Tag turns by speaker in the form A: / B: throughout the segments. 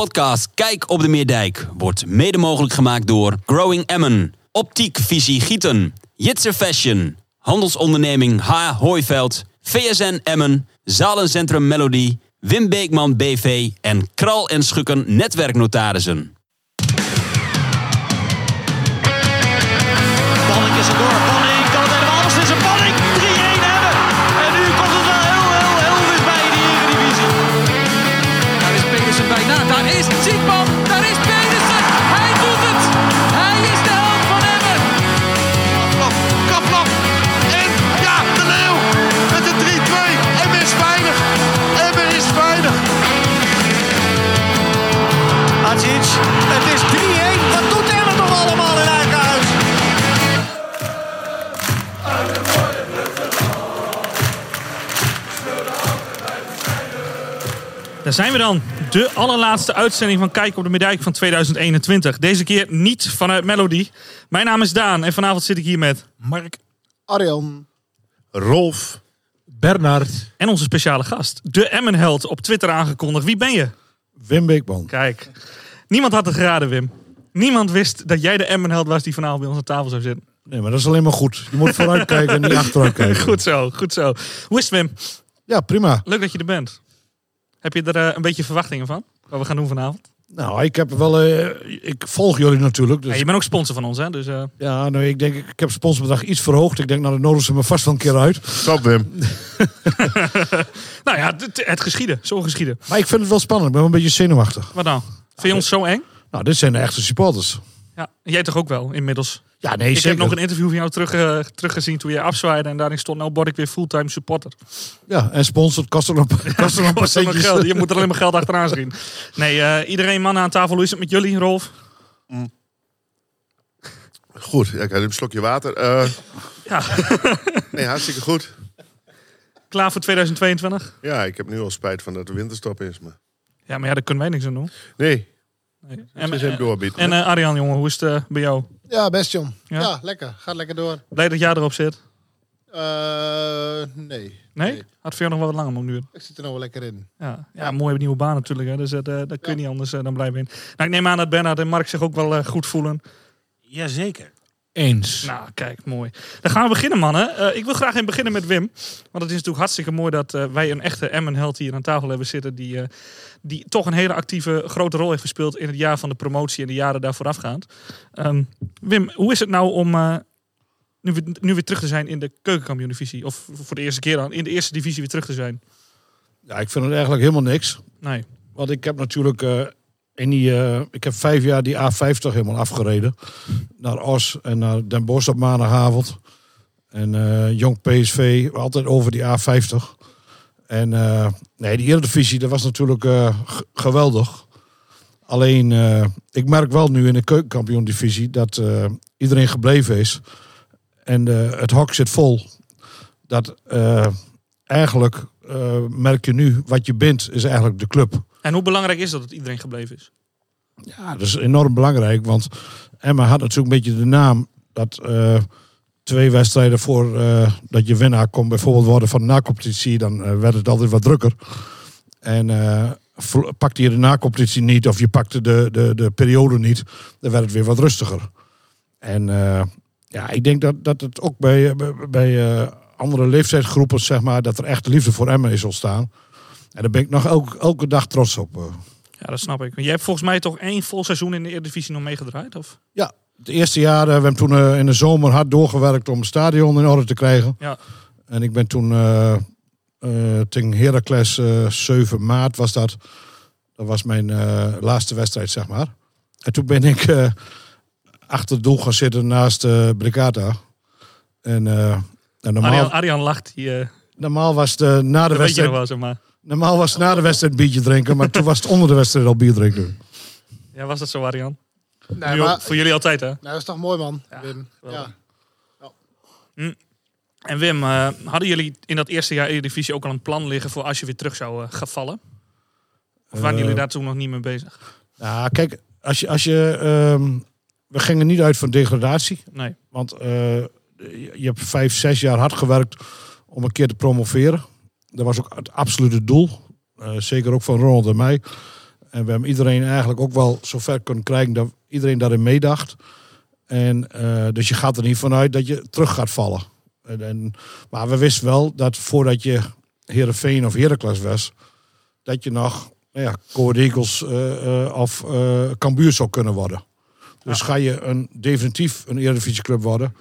A: podcast Kijk op de Meerdijk wordt mede mogelijk gemaakt door Growing Emmen, Optiek Visie Gieten, Jitser Fashion, Handelsonderneming H. Hooiveld, VSN Emmen, Zalencentrum Melody, Wim Beekman BV en Kral en Schukken Netwerknotarissen.
B: Er door. Het
C: is
B: 3-1. Wat doet Emmen nog allemaal in eigen huis?
D: Daar zijn we dan. De allerlaatste uitzending van Kijk op de Medaille van 2021. Deze keer niet vanuit Melody. Mijn naam is Daan en vanavond zit ik hier met...
E: Mark,
F: Arjan.
E: Rolf, Bernard,
D: En onze speciale gast. De Emmenheld op Twitter aangekondigd. Wie ben je?
E: Wim Beekman.
D: Kijk. Niemand had het geraden, Wim. Niemand wist dat jij de Emmenheld was die vanavond bij ons aan tafel zou zitten.
E: Nee, maar dat is alleen maar goed. Je moet vooruit kijken en niet achteruit kijken.
D: Goed zo, goed zo. Hoe is het, Wim?
E: Ja, prima.
D: Leuk dat je er bent. Heb je er eh, een beetje verwachtingen van? Wat we gaan doen vanavond?
E: Nou, ik heb wel. eh, ik volg jullie natuurlijk. Dus
D: Ja, je bent ook sponsor van ons, hè? Dus, eh,
E: ja, nou, ik denk, ik heb sponsorbedrag iets verhoogd. Ik denk, nou, dan nodigen ze me vast wel een keer uit.
F: Stop Wim.
D: nou ja, het, het geschieden. Zo geschieden.
E: Maar ik vind het wel spannend. Ik ben wel een beetje zenuwachtig.
D: Wat dan? Vind je ons zo eng?
E: Nou, dit zijn de echte supporters.
D: Ja, jij toch ook wel inmiddels.
E: Ja, nee,
D: ik
E: zeker.
D: heb nog een interview van jou terug, teruggezien toen je afzwaaide. En daarin stond, nou word ik weer fulltime supporter.
E: Ja, en sponsor kost er kost er een paar
D: Kost
E: centjes.
D: geld. Je moet er alleen maar geld achteraan zien. Nee, eh, iedereen mannen aan tafel. Hoe is het met jullie, Rolf?
F: Goed, ja, ik heb een slokje water. Eh,
D: Ja,
F: nee, hartstikke goed.
D: klaar voor 2022?
F: Ja, ik heb nu al spijt van dat de winterstop is. Maar...
D: Ja, maar ja, daar kunnen wij niks aan doen.
F: Nee,
D: Nee.
F: het is
D: En,
F: even doorbieden.
D: en eh, Arjan, jongen, hoe is het eh, bij jou?
G: Ja, best John.
D: Ja?
G: Ja? lekker. Gaat lekker door.
D: Blij dat jij erop zit?
G: Eh, nee.
D: Nee? Had jou nog wel wat langer moeten duren.
G: Ik zit er nog wel lekker in.
D: Ja, ja mooie nieuwe baan natuurlijk. Hè. Dus dat, eh, daar kun je niet anders eh, dan blijven in. Nou, ik neem aan dat Bernard en Mark zich ook wel eh, goed voelen.
C: Jazeker.
E: Eens.
D: Nou, kijk, mooi. Dan gaan we beginnen, mannen. Eh, ik wil graag even beginnen met Wim. Want het is natuurlijk hartstikke mooi dat eh, wij een echte Emmen-held hier aan tafel hebben zitten. Die, eh, die toch een hele actieve, grote rol heeft gespeeld in het jaar van de promotie en de jaren daar voorafgaand. Ehm Wim, hoe is het nou om eh, nu, weer- nu weer terug te zijn in de keukenkampioen-divisie? Of voor de eerste keer dan, in de eerste divisie weer terug te zijn?
E: Ja, ik vind het eigenlijk helemaal niks.
D: Nee.
E: Want ik heb natuurlijk eh, in die, eh, ik heb vijf jaar die A50 helemaal afgereden. Naar Os en naar Den Bosch op maandagavond. En Jong PSV, altijd over die A50. En eh, nee, die Eredivisie, dat was natuurlijk eh, geweldig. Alleen, eh, ik merk wel nu in de keukenkampioen-divisie dat iedereen gebleven is. En het hok zit vol. Dat eigenlijk merk je nu, wat je bent, is eigenlijk de club.
D: En hoe belangrijk is dat dat iedereen gebleven is?
E: Ja, dat is enorm belangrijk. Want Emma had natuurlijk een beetje de naam dat twee wedstrijden voor eh, dat je winnaar kon bijvoorbeeld worden van de na-competitie, dan eh, werd het altijd wat drukker. En eh, pakte je de na-competitie niet of je pakte de, de, de periode niet, dan werd het weer wat rustiger. En ja, ik denk dat, dat het ook bij, bij, andere leeftijdsgroepen, zeg maar, dat er echt liefde voor Emma is ontstaan. En daar ben ik nog elke, elke dag trots op.
D: Ja, dat snap ik. Jij hebt volgens mij toch één vol seizoen in de Eredivisie nog meegedraaid? Of?
E: Ja, het eerste jaar, we hebben toen eh, in de zomer hard doorgewerkt om het stadion in orde te krijgen.
D: Ja.
E: En ik ben toen eh, tegen Heracles eh 7 maart was dat. Dat was mijn laatste wedstrijd, zeg maar. En toen ben ik achter het doel gaan zitten naast Brigata. En, en normaal,
D: Arjan, Arjan lacht. Eh,
E: normaal was de, na de wedstrijd,
D: wel, zeg maar.
E: normaal was na de wedstrijd biertje drinken, maar toen was het onder de wedstrijd al bier drinken.
D: Ja, was dat zo, Arjan?
G: Nee,
D: Nu ook
G: maar,
D: voor jullie altijd, hè?
G: nou, dat is toch mooi, man.
D: Ja,
G: Wim.
D: geweldig.
G: Ja.
D: En Wim, eh, hadden jullie in dat eerste jaar Eredivisie ook al een plan liggen voor als je weer terug zou eh, gaan vallen? Of waren
E: Eh,
D: jullie daar toen nog niet mee bezig?
E: Nou, kijk, als je, als je ehm, we gingen niet uit van degradatie.
D: Nee.
E: Want eh, je je hebt vijf, zes jaar hard gewerkt om een keer te promoveren. Dat was ook het absolute doel. Eh, zeker ook van Ronald en mij. En we hebben iedereen eigenlijk ook wel zover kunnen krijgen dat iedereen daarin meedacht. En eh, dus je gaat er niet vanuit dat je terug gaat vallen. En, en, maar we wisten wel dat voordat je Heerenveen of Heracles was, dat je nog nou ja, Eagles eh, eh, of Cambuur zou kunnen worden. Dus ga je een, definitief een Eredivisieclub worden,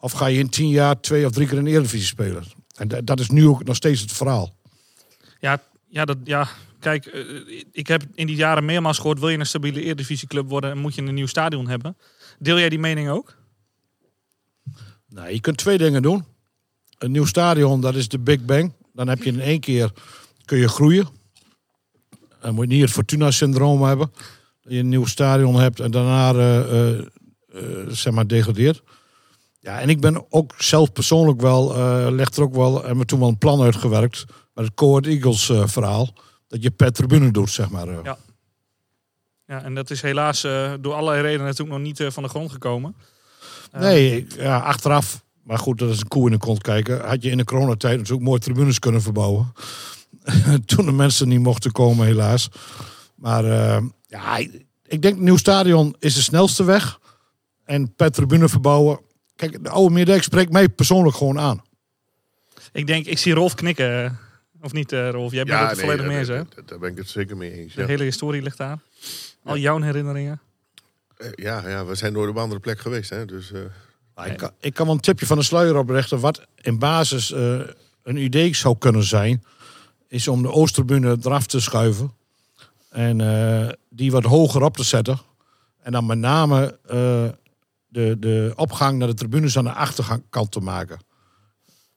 E: of ga je in tien jaar twee of drie keer in de Eredivisie spelen. En da- dat is nu ook nog steeds het verhaal.
D: Ja, ja, dat, ja kijk, eh, ik heb in die jaren meermaals gehoord... wil je een stabiele Eredivisieclub worden... moet je een nieuw stadion hebben. Deel jij die mening ook?
E: Nou, je kunt twee dingen doen. Een nieuw stadion, dat is de Big Bang. Dan heb je in één keer kun je groeien. Dan moet je niet het Fortuna-syndroom hebben. Dat je een nieuw stadion hebt en daarna eh, eh, eh, zeg maar degradeert. Ja, en ik ben ook zelf persoonlijk wel, eh legt er ook wel, hebben we toen wel een plan uitgewerkt met het Court Eagles eh, verhaal. Dat je per tribune doet, zeg maar. eh.
D: Ja. Ja, en dat is helaas eh, door allerlei redenen natuurlijk nog niet eh, van de grond gekomen.
E: Nee, ja, achteraf, maar goed, dat is een koe in de kont kijken. Had je in de coronatijd natuurlijk mooi tribunes kunnen verbouwen. Toen de mensen niet mochten komen, helaas. Maar ja, ik- denk, nieuw stadion is de snelste weg. En per tribune verbouwen. Kijk, de oude Meerdijk spreekt mij persoonlijk gewoon aan.
D: Ik denk, ik zie Rolf knikken. Of niet, eh, Rolf? Jij bent het er volledig mee eens, hè?
F: daar, daar ben ik het zeker mee eens.
D: De
F: Ja,
D: hele historie ligt daar. Al jouw herinneringen.
F: Eh, ja, ja we zijn door de andere plek geweest. Hè, dus, eh,
E: Maar ik, kan, ik kan wel een tipje van de sluier oprichten. Wat in basis eh, een idee zou kunnen zijn, is om de Oosttribune eraf te schuiven. En eh, die wat hoger op te zetten. En dan met name eh, de, de opgang naar de tribunes aan de achterkant te maken.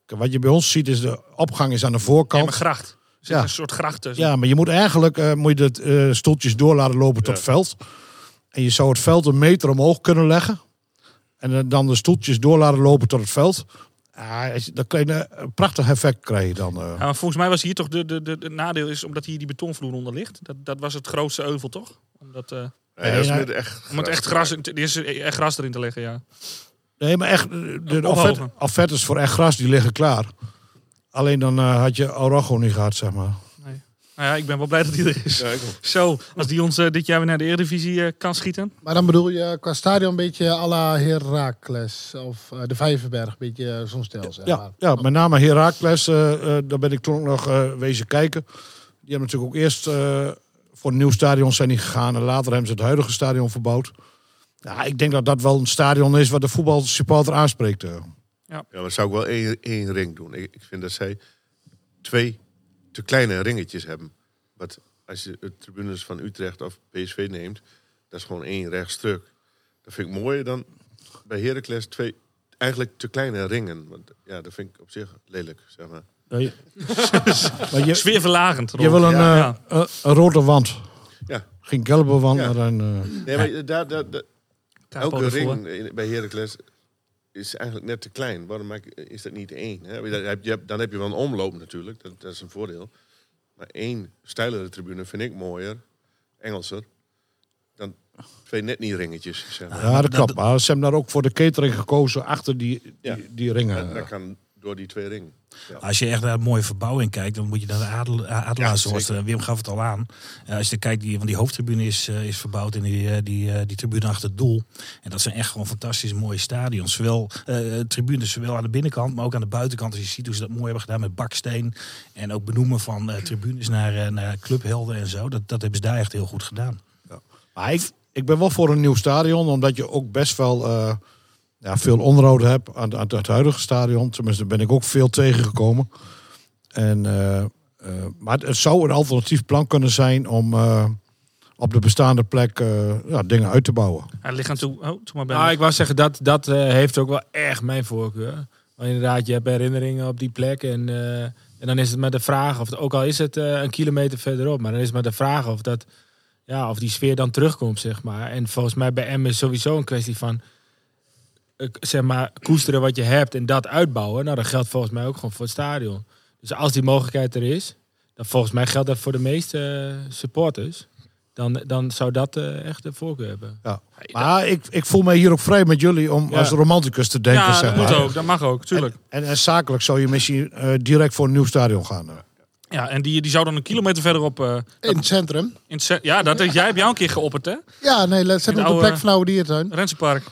E: Wat je bij ons ziet is de opgang is aan de
D: Ja,
E: voorkant.
D: maar gracht. Er zit
E: Ja.
D: een soort gracht tussen.
E: Ja, maar je moet eigenlijk eh, moet je de eh, stoeltjes door laten lopen tot het veld. En je zou het veld een meter omhoog kunnen leggen. En eh, dan de stoeltjes door laten lopen tot het veld. Ja, je- dan krijg je een prachtig effect krijg je dan. eh.
D: Ja, maar volgens mij was hier toch de, de, de, de nadeel is omdat hier die betonvloer onder ligt. Dat, dat was het grootste euvel, toch? Omdat, eh,
F: nee, dat is met echt
D: om het echt gras, in er is echt gras erin te leggen, ja.
E: Nee, maar echt, eh, de offert- offertes voor echt gras die liggen klaar. Alleen dan eh, had je Orogo niet gehad, zeg maar.
D: Nou ja, ik ben wel blij dat die er is.
F: Ja.
D: Zo, als die ons eh, dit jaar weer naar de Eredivisie kan schieten.
G: Maar dan bedoel je qua stadion een beetje à la Heracles of eh, de Vijverberg, een beetje zo'n stijl zeg
E: Ja,
G: maar.
E: ja, met name Heracles, daar ben ik toen ook nog eh, wezen kijken. Die hebben natuurlijk ook eerst eh, voor een nieuw stadion zijn die gegaan. En later hebben ze het huidige stadion verbouwd. Ja, ik denk dat dat wel een stadion is wat de voetbalsupporter aanspreekt. eh.
F: Ja, maar zou ik wel één, één ring doen. Ik, ik vind dat zij twee te kleine ringetjes hebben. Wat als je de tribunes van Utrecht of PSV neemt, dat is gewoon één rechtstuk. Dat vind ik mooier dan bij Heracles twee eigenlijk te kleine ringen. Want ja, dat vind ik op zich lelijk, zeg maar.
E: Ja, je- maar je,
D: Sfeerverlagend.
E: je wil een,
D: Ja,
E: eh,
D: ja.
E: een, rode wand.
F: Ja.
E: Geen gelbe wand,
F: Ja.
E: maar een... eh,
F: Nee, maar daar, daar, daar-
D: Capo
F: elke ring in- bij Heracles is eigenlijk net te klein. Waarom maak, is dat niet één? Hè? Dan, heb je, dan heb je wel een omloop natuurlijk, dat, dat is een voordeel. Maar één steilere tribune vind ik mooier, Engelser, dan twee net niet ringetjes. Zeg maar.
E: ja, dat klopt. Maar ze hebben daar ook voor de catering gekozen achter die, die,
F: Ja.
E: die ringen.
F: En dat kan door die twee ringen. Ja.
H: Als je echt naar een mooie verbouwing kijkt, dan moet je naar de Adel, Adelaarshorst.
F: zeker.
H: Eh, Wim gaf het al aan. Eh, als je kijkt, die, want die hoofdtribune is, eh, is verbouwd en die, eh, die, eh, die tribune achter het doel. En dat zijn echt gewoon fantastisch mooie stadions. Zowel eh, tribunes, zowel aan de binnenkant, maar ook aan de buitenkant. Als je ziet hoe ze dat mooi hebben gedaan met baksteen. En ook benoemen van eh, tribunes naar, eh, naar clubhelden en zo. Dat, dat hebben ze daar echt heel goed gedaan.
E: Maar ik, ik ben wel voor een nieuw stadion, omdat je ook best wel eh, ja, veel onderhoud hebt aan, aan het huidige stadion. Tenminste, daar ben ik ook veel tegengekomen. En, eh, eh, maar het, het zou een alternatief plan kunnen zijn om eh, op de bestaande plek eh, ja, dingen uit te bouwen.
D: Hij ligt aan toe. Oh, toen maar bij
I: Nou, ik wou zeggen, dat, dat eh, heeft ook wel echt mijn voorkeur. Maar inderdaad, je hebt herinneringen op die plek. En, eh, en dan is het maar de vraag, of ook al is het eh, een kilometer verderop, maar dan is het maar de vraag of, dat, ja, of die sfeer dan terugkomt, zeg maar. En volgens mij bij M is sowieso een kwestie van, zeg maar, koesteren wat je hebt en dat uitbouwen. Nou, dat geldt volgens mij ook gewoon voor het stadion. Dus als die mogelijkheid er is, dan volgens mij geldt dat voor de meeste eh, supporters. Dan, dan zou dat eh, echt de voorkeur hebben.
E: Ja. Maar ik, ik voel mij hier ook vrij met jullie om
I: Ja.
E: als romanticus te denken.
D: ja,
E: zeg
D: dat moet
E: maar.
D: ook. Dat mag ook, tuurlijk.
E: En, en zakelijk zou je misschien eh, direct voor een nieuw stadion gaan. eh.
D: Ja, en die, die zou dan een kilometer verderop... eh,
G: In het centrum.
D: in het ja, dat, jij hebt jou een keer geopperd, hè?
G: Ja, nee, let- zet op
D: de
G: plek van de oude diertuin.
D: Rensenpark.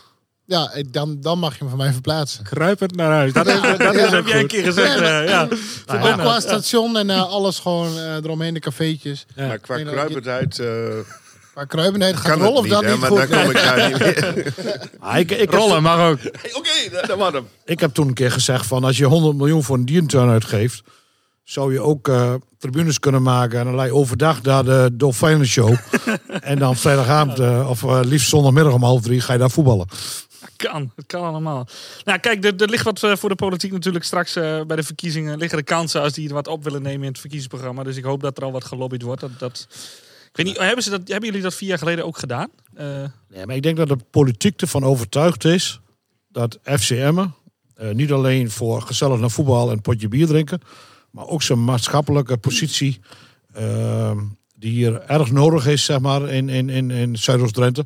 G: Ja, dan, dan mag je hem van mij verplaatsen.
I: Kruipend naar huis. Dat is, dat
D: Dat
I: is
D: heb jij een keer gezegd,
G: Nee,
D: eh, ja.
G: Ook qua station en eh, alles gewoon eh, eromheen, de cafeetjes.
F: Maar qua kruipendheid eh
G: Maar Kruibenheid gaat rollen of
F: hè,
G: niet
F: maar
G: goed?
F: dan kom ik daar niet meer.
E: Ah, ik, ik, heb,
I: Rollen mag ook.
F: Oké, dat- dat was hem.
E: ik heb toen een keer gezegd van als je 100 miljoen voor een dierentuin uitgeeft, zou je ook eh, tribunes kunnen maken en je overdag daar de Dolfijnen show. en dan vrijdagavond eh, of eh, liefst zondagmiddag om half drie ga je daar voetballen.
D: Kan, het kan allemaal. Nou, kijk, er, er ligt wat eh, voor de politiek natuurlijk straks eh, bij de verkiezingen. Liggen er kansen als die er wat op willen nemen in het verkiezingsprogramma. Dus ik hoop dat er al wat gelobbyd wordt. Dat, dat... Ik weet niet, hebben, ze dat, hebben jullie dat vier jaar geleden ook gedaan? Eh,
E: Nee, maar ik denk dat de politiek ervan overtuigd is dat FCM niet alleen voor gezellig naar voetbal en een potje bier drinken, maar ook zijn maatschappelijke positie, die hier erg nodig is, zeg maar, in, in, in, in Zuidoost-Drenthe.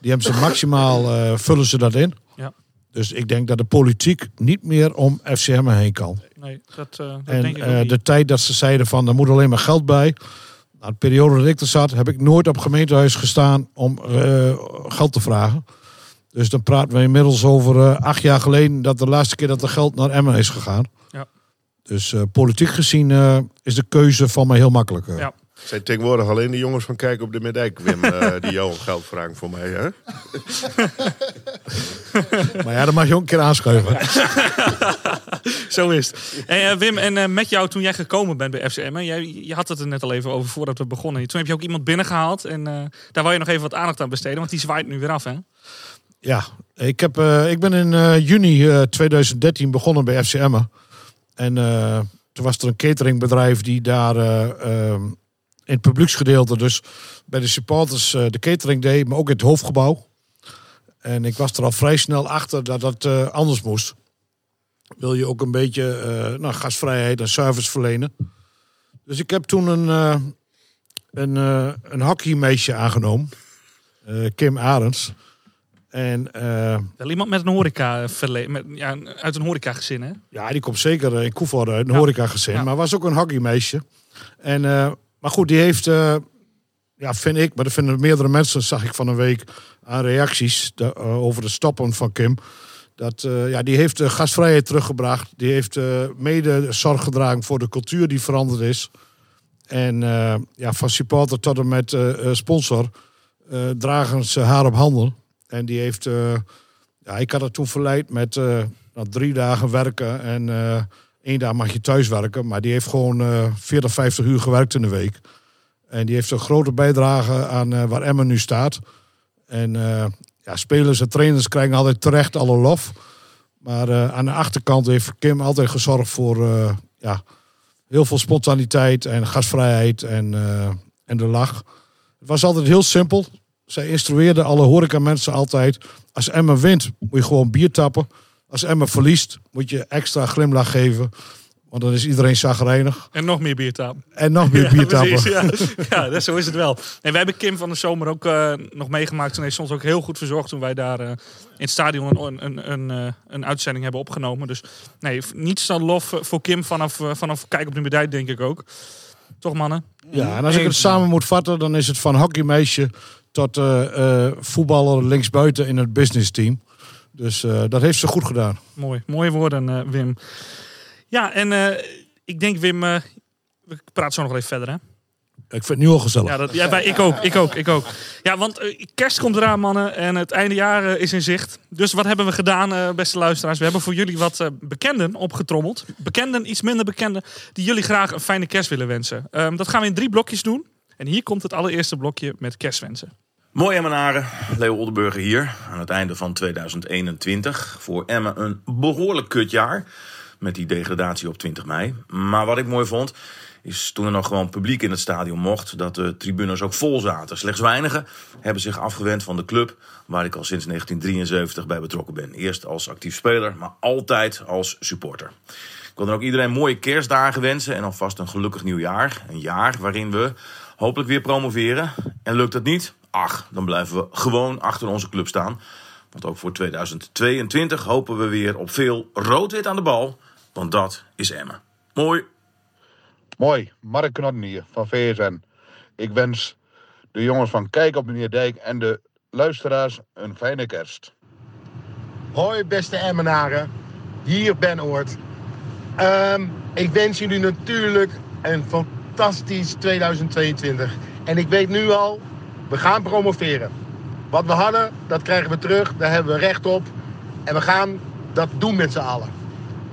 E: Die hebben ze maximaal, eh, vullen ze dat in.
D: Ja.
E: Dus ik denk dat de politiek niet meer om FCM heen kan.
D: nee, dat, eh, dat
E: En
D: denk ik ook
E: eh, de tijd dat ze zeiden van er moet alleen maar geld bij. Nou, de periode dat ik er zat, heb ik nooit op gemeentehuis gestaan om geld te vragen. Dus dan praten we inmiddels over acht jaar geleden dat de laatste keer dat er geld naar Emmen is gegaan.
D: Ja.
E: Dus politiek gezien is de keuze van mij heel makkelijk. eh.
F: Zijn tegenwoordig alleen de jongens van Kijk op de Middijk, Wim, eh, die jou geld vragen voor mij. Hè?
E: Maar ja, dan mag je ook een keer aanschuiven.
D: Zo is het. Hey, eh, Wim, en eh, met jou toen jij gekomen bent bij FCM, hè, jij, je had het er net al even over voordat we begonnen. Toen heb je ook iemand binnengehaald en eh, daar wil je nog even wat aandacht aan besteden, want die zwaait nu weer af, hè?
E: Ja, ik, heb, eh, ik ben in eh, juni eh, 2013 begonnen bij FCM. En eh, toen was er een cateringbedrijf die daar eh, ehm, in het publieksgedeelte, dus bij de supporters, eh, de catering deed, maar ook in het hoofdgebouw. En ik was er al vrij snel achter dat dat eh, anders moest. Wil je ook een beetje eh, nou, gastvrijheid en service verlenen. Dus ik heb toen een, een, een hockeymeisje aangenomen. Kim Arends. En
D: Wel iemand met een horeca met, ja, uit een horeca gezin, hè?
E: ja, die komt zeker in Koevoorde uit een
D: Ja.
E: horecagezin.
D: Ja.
E: Maar was ook een hockeymeisje. En, maar goed, die heeft, eh, ja, vind ik, maar dat vinden meerdere mensen, zag ik van een week aan reacties eh, over de stoppen van Kim. Dat, eh, ja, die heeft de gastvrijheid teruggebracht. Die heeft mede zorg gedragen voor de cultuur die veranderd is. En ja, van supporter tot en met sponsor dragen ze haar op handen. En die heeft, ja, ik had het toen verleid met nou, drie dagen werken en één dag mag je thuis werken. Maar die heeft gewoon eh 40, 50 uur gewerkt in de week. En die heeft een grote bijdrage aan eh, waar Emmen nu staat. En eh, ja, spelers en trainers krijgen altijd terecht alle lof. Maar eh, aan de achterkant heeft Kim altijd gezorgd voor ja, heel veel spontaniteit en gastvrijheid en, en de lach. Het was altijd heel simpel. Zij instrueerde alle horecamensen altijd. Als Emma wint, moet je gewoon bier tappen. Als Emma verliest, moet je extra glimlach geven. Want dan is iedereen zagrijnig.
D: En nog meer biertappen.
E: En nog meer bier tappen.
D: precies, ja. zo is het wel. En wij hebben Kim van de zomer ook eh, nog meegemaakt. Toen heeft ze ons ook heel goed verzorgd toen wij daar eh, in het stadion een, een, een, eh, een uitzending hebben opgenomen. Dus nee, niets dan lof eh, voor Kim vanaf, eh, vanaf Kijk op de Medaille, denk ik ook. Toch mannen?
E: Ja, en als ik het samen moet vatten, dan is het van hockeymeisje tot eh, eh, voetballer linksbuiten in het businessteam. Dus eh, dat heeft ze goed gedaan.
D: Mooi, mooie woorden, eh, Wim. Ja, en eh, ik denk, Wim, we praten zo nog even verder, hè?
E: Ik vind het nu al gezellig.
D: Ja, dat, ja wij, ik ook, ik ook, ik ook. Ja, want kerst komt eraan, mannen, en het eindejaar eh, is in zicht. Dus wat hebben we gedaan, beste luisteraars? We hebben voor jullie wat bekenden opgetrommeld. Bekenden, iets minder bekenden, die jullie graag een fijne kerst willen wensen. Ehm, dat gaan we in drie blokjes doen. En hier komt het allereerste blokje met kerstwensen.
J: Mooi Emmenaren, Leo Oldenburger hier. Aan het einde van 2021. Voor Emmen een behoorlijk kutjaar. Met die degradatie op 20 mei. Maar wat ik mooi vond, is toen er nog gewoon publiek in het stadion mocht... dat de tribunes ook vol zaten. Slechts weinigen hebben zich afgewend van de club... waar ik al sinds 1973 bij betrokken ben. Eerst als actief speler, maar altijd als supporter. Ik wil dan ook iedereen mooie kerstdagen wensen... en alvast een gelukkig nieuwjaar. Een jaar waarin we hopelijk weer promoveren. En lukt het niet? Ach, dan blijven we gewoon achter onze club staan. Want ook voor 2022 hopen we weer op veel rood-wit aan de bal. Want dat is Emmen. Mooi.
K: Mooi, Mark Knotten hier van VSN. Ik wens de jongens van Kijk op meneer Dijk en de luisteraars een fijne kerst.
L: Hoi beste Emmenaren, hier Ben Oort. Ehm, ik wens jullie natuurlijk een fantastisch 2022. En ik weet nu al, we gaan promoveren. Wat we hadden, dat krijgen we terug, daar hebben we recht op. En we gaan dat doen met z'n allen.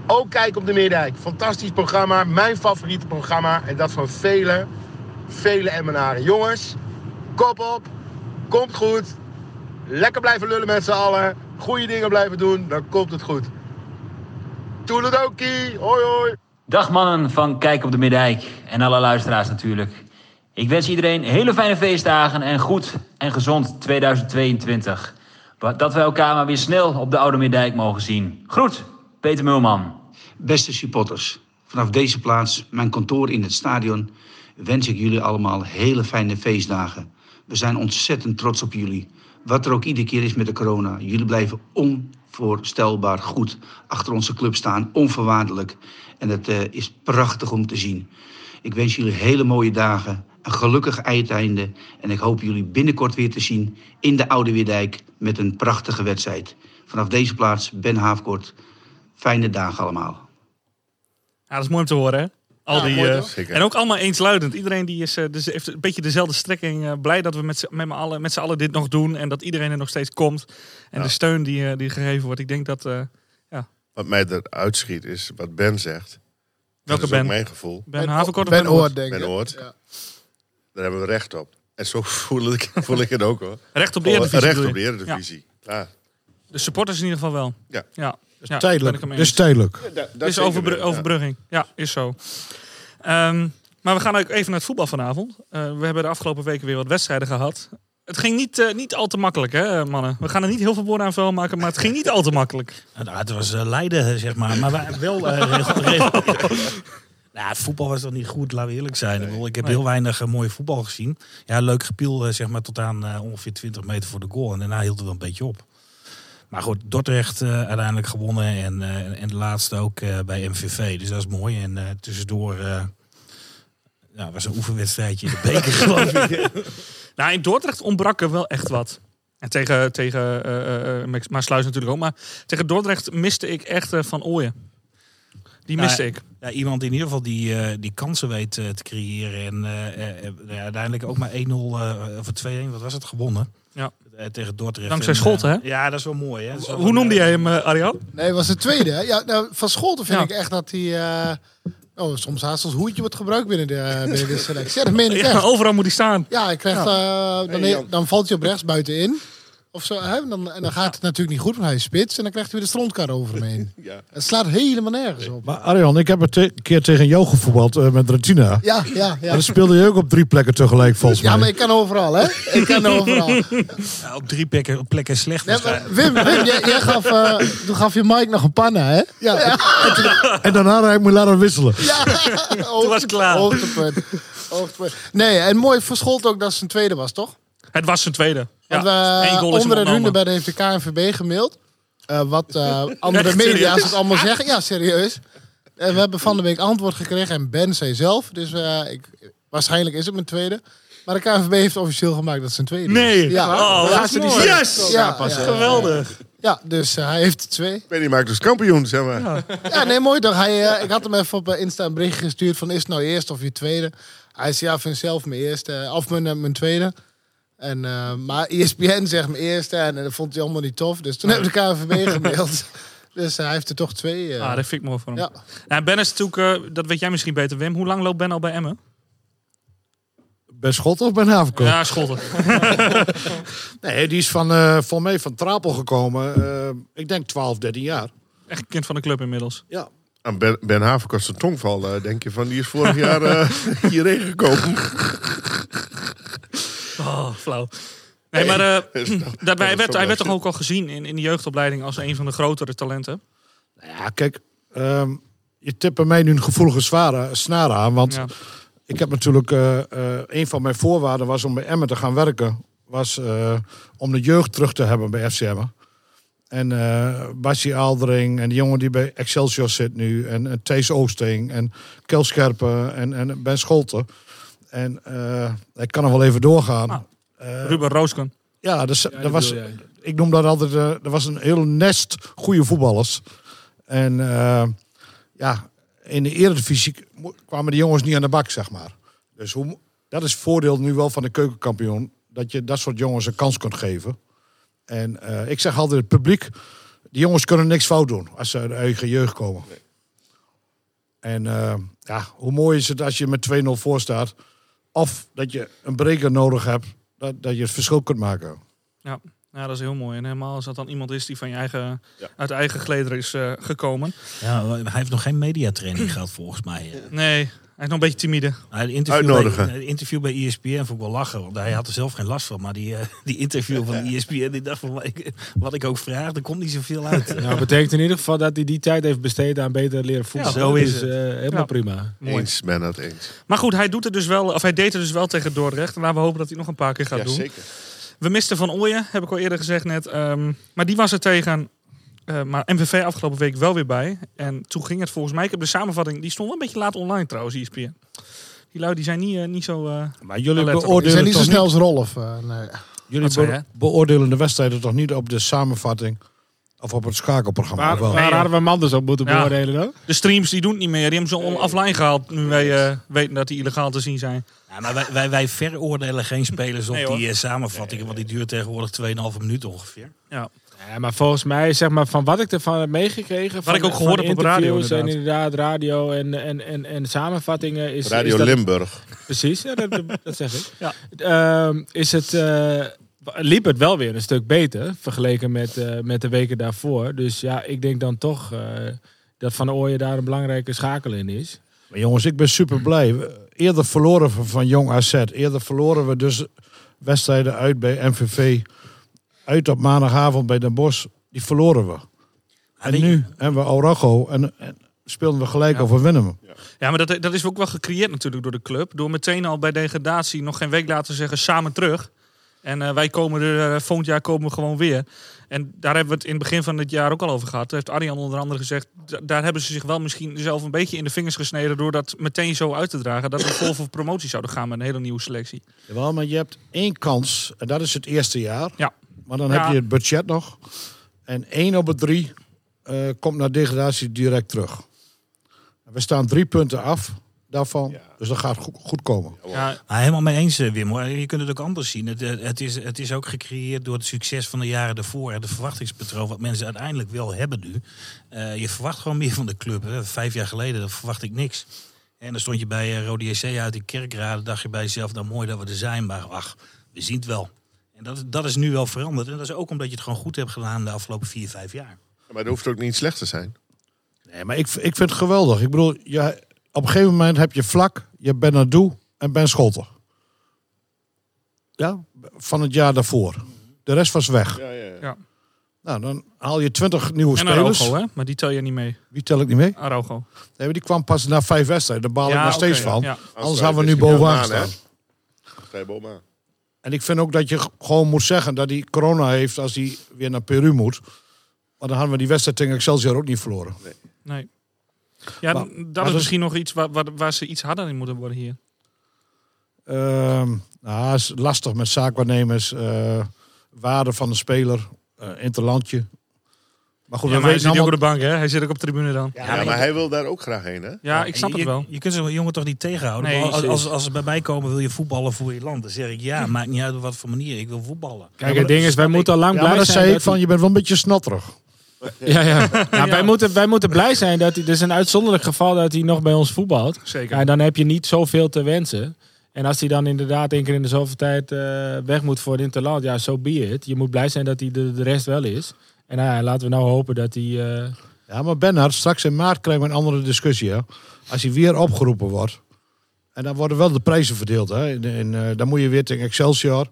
L: Ook Kijk op de Meerdijk, fantastisch programma, mijn favoriete programma. En dat van vele, vele Emmenaren. Jongens, kop op, komt goed. Lekker blijven lullen met z'n allen. Goede dingen blijven doen, dan komt het goed. Toeledoki, hoi hoi.
A: Dag mannen van Kijk op de Middijk en alle luisteraars natuurlijk. Ik wens iedereen hele fijne feestdagen en goed en gezond 2022. Dat we elkaar maar weer snel op de Oude Middijk mogen zien. Groet, Peter Mulman.
M: Beste supporters, vanaf deze plaats, mijn kantoor in het stadion, wens ik jullie allemaal hele fijne feestdagen. We zijn ontzettend trots op jullie. Wat er ook iedere keer is met de corona, jullie blijven onvoorstelbaar goed achter onze club staan, onvoorwaardelijk. En het eh, is prachtig om te zien. Ik wens jullie hele mooie dagen, een gelukkig uiteinde. En ik hoop jullie binnenkort weer te zien in de Oude Weerdijk met een prachtige wedstrijd. Vanaf deze plaats, Ben Haafkort. Fijne dagen allemaal.
D: Ja, dat is mooi om te horen? Al
G: Ja,
D: die,
G: mooi
D: eh, en ook allemaal eensluidend. Iedereen die is, eh, dus heeft een beetje dezelfde strekking. eh, blij dat we met z'n met, allen, met allen dit nog doen. En dat iedereen er nog steeds komt. En
F: Ja.
D: de steun die, eh, die gegeven wordt. Ik denk dat... eh,
F: Wat mij eruit schiet is wat Ben zegt.
D: Welke
F: dat is ook
D: Ben?
F: mijn gevoel.
D: Ben Havenkort
G: Ben
D: Ben Oort?
G: Denk ik.
F: Ben Oort.
G: Ja.
F: Daar hebben we recht op. En zo voel ik, voel ik het ook hoor.
D: Recht op de Eredivisie
F: Recht op de? Eredivisie. Ja.
D: De supporters in ieder geval wel.
F: Ja.
D: ja. Ja ben
E: tijdelijk. Dat
D: eens.
E: tijdelijk.
F: Dat
D: is
F: ja.
D: overbrugging. Ja, is zo. Ehm, maar we gaan ook even naar het voetbal vanavond. Eh, we hebben de afgelopen weken weer wat wedstrijden gehad. Het ging niet, eh, niet al te makkelijk, hè, mannen? We gaan er niet heel veel woorden aan vuil maken, maar het ging niet al te makkelijk.
H: Nou, het was eh, Leiden, zeg maar. Maar wij- wel eh, regel, regel- Nou, het voetbal was toch niet goed, laten we eerlijk zijn. Ik, heb
D: Nee.
H: heel weinig mooie voetbal gezien. Ja, leuk gepiel, zeg maar, tot aan eh, ongeveer 20 meter voor de goal. En daarna hield het wel een beetje op. Maar goed, Dordrecht eh, uiteindelijk gewonnen. En, eh, en de laatste ook eh, bij MVV. Dus dat is mooi. En tussendoor ja, was een oefenwedstrijdje in de beker, geloof ik.
D: Nou, in Dordrecht ontbrak er wel echt wat. En tegen, tegen Max- Maasluis natuurlijk ook. Maar tegen Dordrecht miste ik echt Van Ooyen. Die miste
H: Nou,
D: ik.
H: Ja, iemand in ieder geval die, die kansen weet te creëren. En uiteindelijk ook maar 1-0 eh, of 2-1, wat was het, gewonnen. Eh, tegen Dordrecht.
D: Dankzij
H: En, eh,
D: Scholten, hè?
H: Ja, dat is wel mooi. Hè? Dat is wel
D: Hoe noemde
H: eh,
D: jij hem, Arjan?
G: Nee, was de tweede. hè? Ja, nou, van Scholten vind
D: Ja.
G: ik echt dat hij... eh, oh, soms haast als hoedje wordt gebruikt binnen de, binnen de selectie. Ja, dat meen ik
D: Ja,
G: echt.
D: overal moet hij staan.
G: Ja, hij krijgt, eh, dan, dan valt hij op rechts buitenin. Of zo, hè? Dan, en dan gaat het natuurlijk niet goed, want hij is spits. En dan krijgt hij weer de strontkar over hem heen.
F: Ja.
G: Het slaat helemaal nergens op.
E: Maar Arjan, ik heb een te- keer tegen jou gevoetbald eh, met Retina.
G: Ja, ja,
E: En
G: ja.
E: dan speelde je ook op drie plekken tegelijk, volgens
G: Ja,
E: mij.
G: maar ik kan overal, hè? Ik kan overal.
H: ja, op drie plekken, plekken slecht.
G: Maar. Wim, Wim jij, jij gaf, eh, toen gaf je Mike nog een panna, hè?
E: Ja, En daarna heb ik me laten wisselen.
G: Ja,
D: Toen was klaar.
G: Hoogtepunt. Hoogtepunt. Nee, en mooi verscholt ook dat het zijn tweede was, toch?
D: Het was zijn tweede. Ja,
G: Want we,
D: is hem
G: onder en
D: ontnomen.
G: Hunebed heeft de KNVB gemaild. Eh, wat eh, andere
D: Echt
G: media's het allemaal zeggen. Ja, serieus. En we hebben van de week antwoord gekregen. En Ben zei zelf. Dus eh, ik, waarschijnlijk is het mijn tweede. Maar de KNVB heeft officieel gemaakt dat het zijn tweede is.
D: Nee.
G: Ja.
D: Oh,
G: Ja, die
D: mooi.
G: zeggen-
D: Yes!
G: Ja, ja, ja.
D: Geweldig.
G: Ja, dus eh, hij heeft er twee.
F: Benny maakt dus kampioen, zeg maar.
G: Ja, nee, mooi toch. Hij, eh, ik had hem even op eh, Insta een bericht gestuurd van is het nou eerst of je tweede? Hij zei ja, vind zelf mijn eerste. eh, Of mijn, eh, mijn tweede. En, eh, maar ESPN zegt mijn eerste en, dat vond hij allemaal niet tof. Dus toen hebben we de KNVB gemaild. dus eh, hij heeft er toch twee. eh.
D: Ah, dat vind ik mooi voor hem.
G: Ja.
D: Nou, ben is natuurlijk, dat weet jij misschien beter, Wim. Hoe lang loopt Ben al bij Emmen?
E: Ben Schot of Ben Havenkort?
D: Ja, Schotten.
E: Nee, die is van, eh van mij van Trapel gekomen. eh, ik denk 12, 13 jaar.
D: Echt een kind van de club inmiddels.
E: Ja.
F: Ben, ben Havenkort zijn tongval, eh, denk je van, die is vorig jaar eh, hierheen gekomen.
D: Oh, flauw. Nee, maar
F: dat,
D: dat hij, werd, hij werd toch ook al gezien in, in de jeugdopleiding als een van de grotere talenten?
E: Nou ja, kijk, ehm, je tipt bij mij nu een gevoelige zware snaar aan. Want
D: Ja.
E: ik heb natuurlijk, eh, eh, een van mijn voorwaarden was om bij Emmen te gaan werken. Was om de jeugd terug te hebben bij FCM. En eh Basje Aldering en die jongen die bij Excelsior zit nu. En, en Thees Oosting en Kel Scherpen en, en Ben Scholten. En eh, ik kan nog wel even doorgaan.
D: Ah,
E: Eh,
D: Ruben Roosken.
E: ja, dus,
I: Ja,
E: dat was,
I: jij.
E: ik noem dat altijd, eh er was een heel nest goede voetballers. En eh, ja, in de eredivisie kwamen de jongens niet aan de bak, zeg maar. Dus hoe, dat is het voordeel nu wel van de keukenkampioen. Dat je dat soort jongens een kans kunt geven. En eh, ik zeg altijd, het publiek, die jongens kunnen niks fout doen als ze uit de eigen jeugd komen. En eh, ja, hoe mooi is het als je met 2-0 voor staat. Of dat je een breker nodig hebt, dat, dat je het verschil kunt maken.
D: Ja. ja, dat is heel mooi. En helemaal als dat dan iemand is die van je eigen, uit eigen gelederen is eh, gekomen.
H: Ja, hij heeft nog geen mediatraining gehad volgens mij.
D: Nee, hij is nog een beetje timide.
H: Nou, de interview
F: Uitnodigen.
H: Bij, interview bij ESPN vond ik wel lachen, want hij had er zelf geen last van. Maar die, eh, die interview van ESPN, die dacht van, wat ik ook vraag, er komt niet zoveel uit.
I: Nou, dat betekent in ieder geval dat hij die tijd heeft besteed aan beter leren voetballen.
H: Ja, zo is
I: Dus,
H: het.
I: eh, helemaal
D: Ja.
I: prima.
D: Mooi.
F: Eens, ben het eens.
D: Maar goed, hij doet het dus wel, of hij deed het dus wel tegen Dordrecht. En laten we hopen dat hij nog een paar keer gaat
F: Ja,
D: doen.
F: zeker.
D: We misten Van Ooyen, heb ik al eerder gezegd net. Ehm, maar die was er tegen eh, maar MVV afgelopen week wel weer bij. En toen ging het volgens mij, ik heb de samenvatting, die stond wel een beetje laat online trouwens, E ESPN. Die lui die zijn niet, eh, niet zo... eh,
E: Maar jullie.
G: Die
E: beoordelen
G: zijn niet zo snel als Rolf. nee.
E: Jullie be- beoordelen de wedstrijden toch niet op de samenvatting of op het schakelprogramma?
I: Waar,
E: wel?
I: waar hadden we hem anders op moeten
D: Ja.
I: beoordelen dan?
D: de streams die doen het niet meer. Die hebben ze on offline gehaald nu wij eh, weten dat die illegaal te zien zijn.
H: Ja, maar wij, wij, wij veroordelen geen spelers op
D: Nee,
H: die eh, samenvattingen, want die duurt tegenwoordig 2,5 minuten ongeveer.
D: Ja.
I: Ja, maar volgens mij, zeg maar, van wat ik ervan heb meegekregen. van,
D: ik ook gehoord heb op de radio,
I: interviews En
D: inderdaad.
I: inderdaad, radio en, en, en, en samenvattingen. Is,
F: Radio
I: is dat,
F: Limburg.
I: Precies, ja, dat, dat zeg ik.
D: Ja.
I: Ehm, is het, eh, liep het wel weer een stuk beter vergeleken met, eh, met de weken daarvoor. Dus ja, ik denk dan toch eh, dat Van Ooyen daar een belangrijke schakel in is.
E: Maar jongens, ik ben super blij. Eerder verloren we van Jong AZ. Eerder verloren we dus wedstrijden uit bij MVV. Uit op maandagavond bij Den Bosch. Die verloren we. En nu hebben we Aurago en, en speelden we gelijk
D: Ja.
E: over winnen we.
D: Ja, maar dat, dat is ook wel gecreëerd natuurlijk door de club. Door meteen al bij degradatie nog geen week later te zeggen samen terug. En eh, wij komen er, eh, volgend jaar komen we gewoon weer. En daar hebben we het in het begin van het jaar ook al over gehad. Daar heeft Arjan onder andere gezegd, daar hebben ze zich wel misschien zelf een beetje in de vingers gesneden door dat meteen zo uit te dragen. Dat we vol voor promotie zouden gaan met een hele nieuwe selectie.
E: Jawel, maar je hebt één kans. En dat is het eerste jaar.
D: Ja.
E: Maar dan
D: Ja.
E: heb je het budget nog. En één op het drie eh, komt naar degradatie direct terug. We staan drie punten af daarvan. Dus dat gaat goed, goed komen.
D: Ja,
H: helemaal mee eens, eh, Wim. Hoor. Je kunt het ook anders zien. Het, eh, het, is, het is ook gecreëerd door het succes van de jaren daarvoor. en Het verwachtingspatroon wat mensen uiteindelijk wel hebben nu. Eh, je verwacht gewoon meer van de club. Hè. Vijf jaar geleden dan verwacht ik niks. En dan stond je bij eh, Rode JC uit in Kerkrade. dacht je bij jezelf, nou mooi dat we er zijn. Maar ach, we zien het wel. En dat, dat is nu wel veranderd. En dat is ook omdat je het gewoon goed hebt gedaan de afgelopen vier, vijf jaar.
F: Maar dat hoeft ook niet slecht te zijn.
E: Nee, maar ik, ik vind het geweldig. Ik bedoel, je, op een gegeven moment heb je Vlak, je hebt Benadou en Ben Scholten. Ja, van het jaar daarvoor. De rest was weg.
F: Ja, ja, ja.
D: Ja.
E: Nou, dan haal je twintig nieuwe
D: en
E: spelers.
D: Araujo, hè? maar die tel je niet mee.
E: Wie tel ik niet mee?
D: Araujo.
E: Nee, maar die kwam pas na vijf wedstrijden. Daar baal ik nog steeds van.
D: ja.
E: Anders hadden we nu bovenaan staan.
F: Sta je bovenaan.
E: En ik vind ook dat je gewoon moet zeggen dat hij corona heeft als hij weer naar Peru moet. Maar dan hadden we die wedstrijd tegen Excelsior ook niet verloren.
D: Nee. Ja,
E: Maar-
D: dat
E: maar
D: is
E: dat-
D: misschien nog iets waar, waar, waar ze iets harder in moeten worden hier.
E: Ehm nou, is lastig met zaakwaarnemers. eh waarde van de speler. eh interlandje. Maar goed,
D: Ja,
E: we
D: maar hij zit ook op
E: allemaal...
D: de bank, hè? Hij zit ook op de tribune dan.
F: Ja, maar hij wil daar ook graag heen, hè?
D: Ja, ik snap
H: je,
D: het wel.
H: Je, je kunt zo'n jongen toch niet tegenhouden?
D: Nee,
H: als, als, ze bij mij komen, wil je voetballen voor je land. Dan zeg ik ja, maakt niet uit op wat voor manier. Ik wil voetballen.
I: Kijk, het ding is, wij moeten al lang
E: Ja,
I: blij
E: dat
I: zijn.
E: zei ik van, je bent wel een beetje snotterig.
I: Ja, ja. Nou, Wij, moeten, wij moeten blij zijn dat hij. Het is een uitzonderlijk geval dat hij nog bij ons voetbalt.
D: Zeker.
I: Ja, dan heb je niet zoveel te wensen. En als hij dan inderdaad één keer in de zoveel tijd eh, weg moet voor het interland, ja, zo so be it. Je moet blij zijn dat hij de, de rest wel is. En nou ja, laten we nou hopen dat hij. eh,
E: Ja, maar Bernhard, straks in maart krijgen we een andere discussie. Hè? Als hij weer opgeroepen wordt. En dan worden wel de prijzen verdeeld. Hè? In, in, eh, dan moet je weer tegen Excelsior.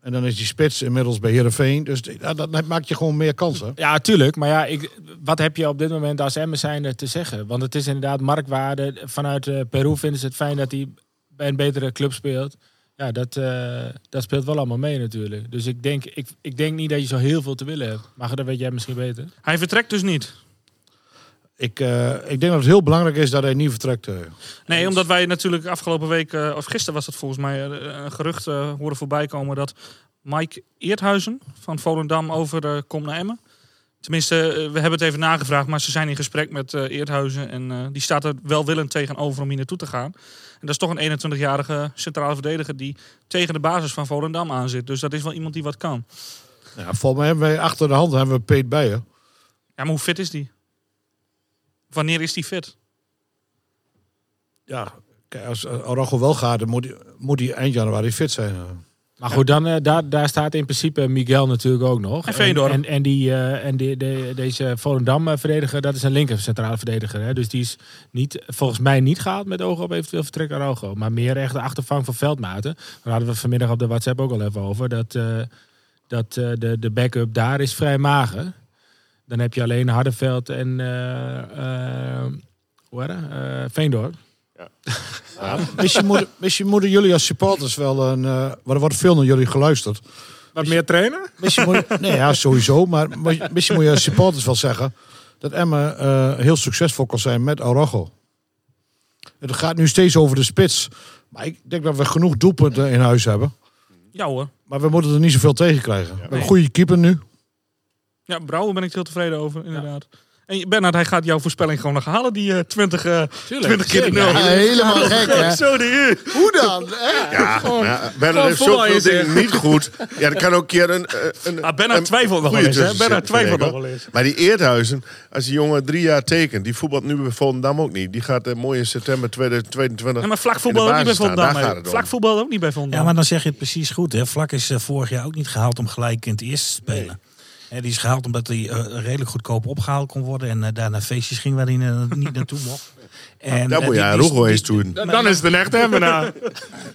E: En dan is die spits inmiddels bij Heerenveen. Dus ja, dat maakt je gewoon meer kansen.
I: Ja, tuurlijk. Maar ja, ik, wat heb je op dit moment als Emmen zijnde te zeggen? Want het is inderdaad marktwaarde. Vanuit eh, Peru vinden ze het fijn dat hij bij een betere club speelt. Ja, dat, eh, dat speelt wel allemaal mee natuurlijk. Dus ik denk, ik, ik denk niet dat je zo heel veel te willen hebt. Maar dat weet jij misschien beter.
D: Hij vertrekt dus niet.
E: Ik, eh, ik denk dat het heel belangrijk is dat hij niet vertrekt. eh.
D: Nee, omdat wij natuurlijk afgelopen week, eh, of gisteren was het volgens mij, een gerucht horen voorbij komen dat Mike Eerthuizen van Volendam over eh, komt naar Emmen. Tenminste, eh, we hebben het even nagevraagd, maar ze zijn in gesprek met eh Eerthuizen. En eh, die staat er welwillend tegenover om hier naartoe te gaan. En dat is toch een 21-jarige centrale verdediger die tegen de basis van Volendam aan zit. Dus dat is wel iemand die wat kan.
E: Ja, volgens mij hebben wij achter de hand hebben we Peet Bijen.
D: Ja, maar hoe fit is die? Wanneer is die fit?
E: Ja, kijk, als Araujo wel gaat, dan moet hij, moet hij eind januari fit zijn. Eh.
I: Maar goed, dan, eh, daar, daar staat in principe Miguel natuurlijk ook nog.
D: En Veendorp.
I: En, en, die, eh, en die, de, deze Volendam-verdediger, dat is een linker centrale verdediger. Hè? Dus die is niet, volgens mij niet gehaald met ogen op eventueel vertrek naar Araujo. Maar meer echt de achtervang van Veldmaten. Daar hadden we vanmiddag op de WhatsApp ook al even over. Dat, eh, dat eh, de, de backup daar is vrij mager. Dan heb je alleen Hardenveld en eh, eh, hoe heet
E: Misschien, moeten, jullie als supporters wel een. eh er wordt veel naar jullie geluisterd.
I: Wat meer trainen?
E: Misschien moet, nee, ja, sowieso. Maar misschien moet je als supporters wel zeggen dat Emma eh, heel succesvol kan zijn met Araujo. Het gaat nu steeds over de spits. Maar ik denk dat we genoeg doelpunten in huis hebben.
D: Ja hoor.
E: Maar we moeten er niet zoveel tegen krijgen. We hebben een goede keeper nu.
D: Ja, Brouwer ben ik heel tevreden over, inderdaad. En Bernard, hij gaat jouw voorspelling gewoon nog halen, die eh 20, eh 20 keer de nul.
G: Ja, helemaal gek, hè?
D: Zo de u.
G: Hoe dan? hè?
F: Ja, maar ja, Bernard heeft
D: voetbal
F: zoveel
D: is
F: dingen niet goed. Ja, er kan ook een keer een... eh, een
D: Ah, Bernard twijfelt nog wel eens, hè? Bernard twijfelt nog wel eens.
F: Maar die Eerthuizen, als die jongen drie jaar tekent... die voetbalt nu bij Volendam ook niet. Die gaat eh, mooi in september 2022
D: Ja, maar vlak
F: in
D: voetbal
F: de
D: ook niet bij. Volendam.
F: Daar gaat
D: hè.
F: het om.
D: Vlak voetbal ook niet bij Volendam.
H: Ja, maar dan zeg je het precies goed. Hè. Vlak is eh, vorig jaar ook niet gehaald om gelijk in het eerste te spelen. Die is gehaald omdat hij eh, redelijk goedkoop opgehaald kon worden. En eh, daar naar feestjes ging waar hij eh, niet naartoe mocht. En, eh,
F: moet je aan
H: die-
F: Roego eens
H: die-
F: doen.
I: Dan is het een echte Emmenaar.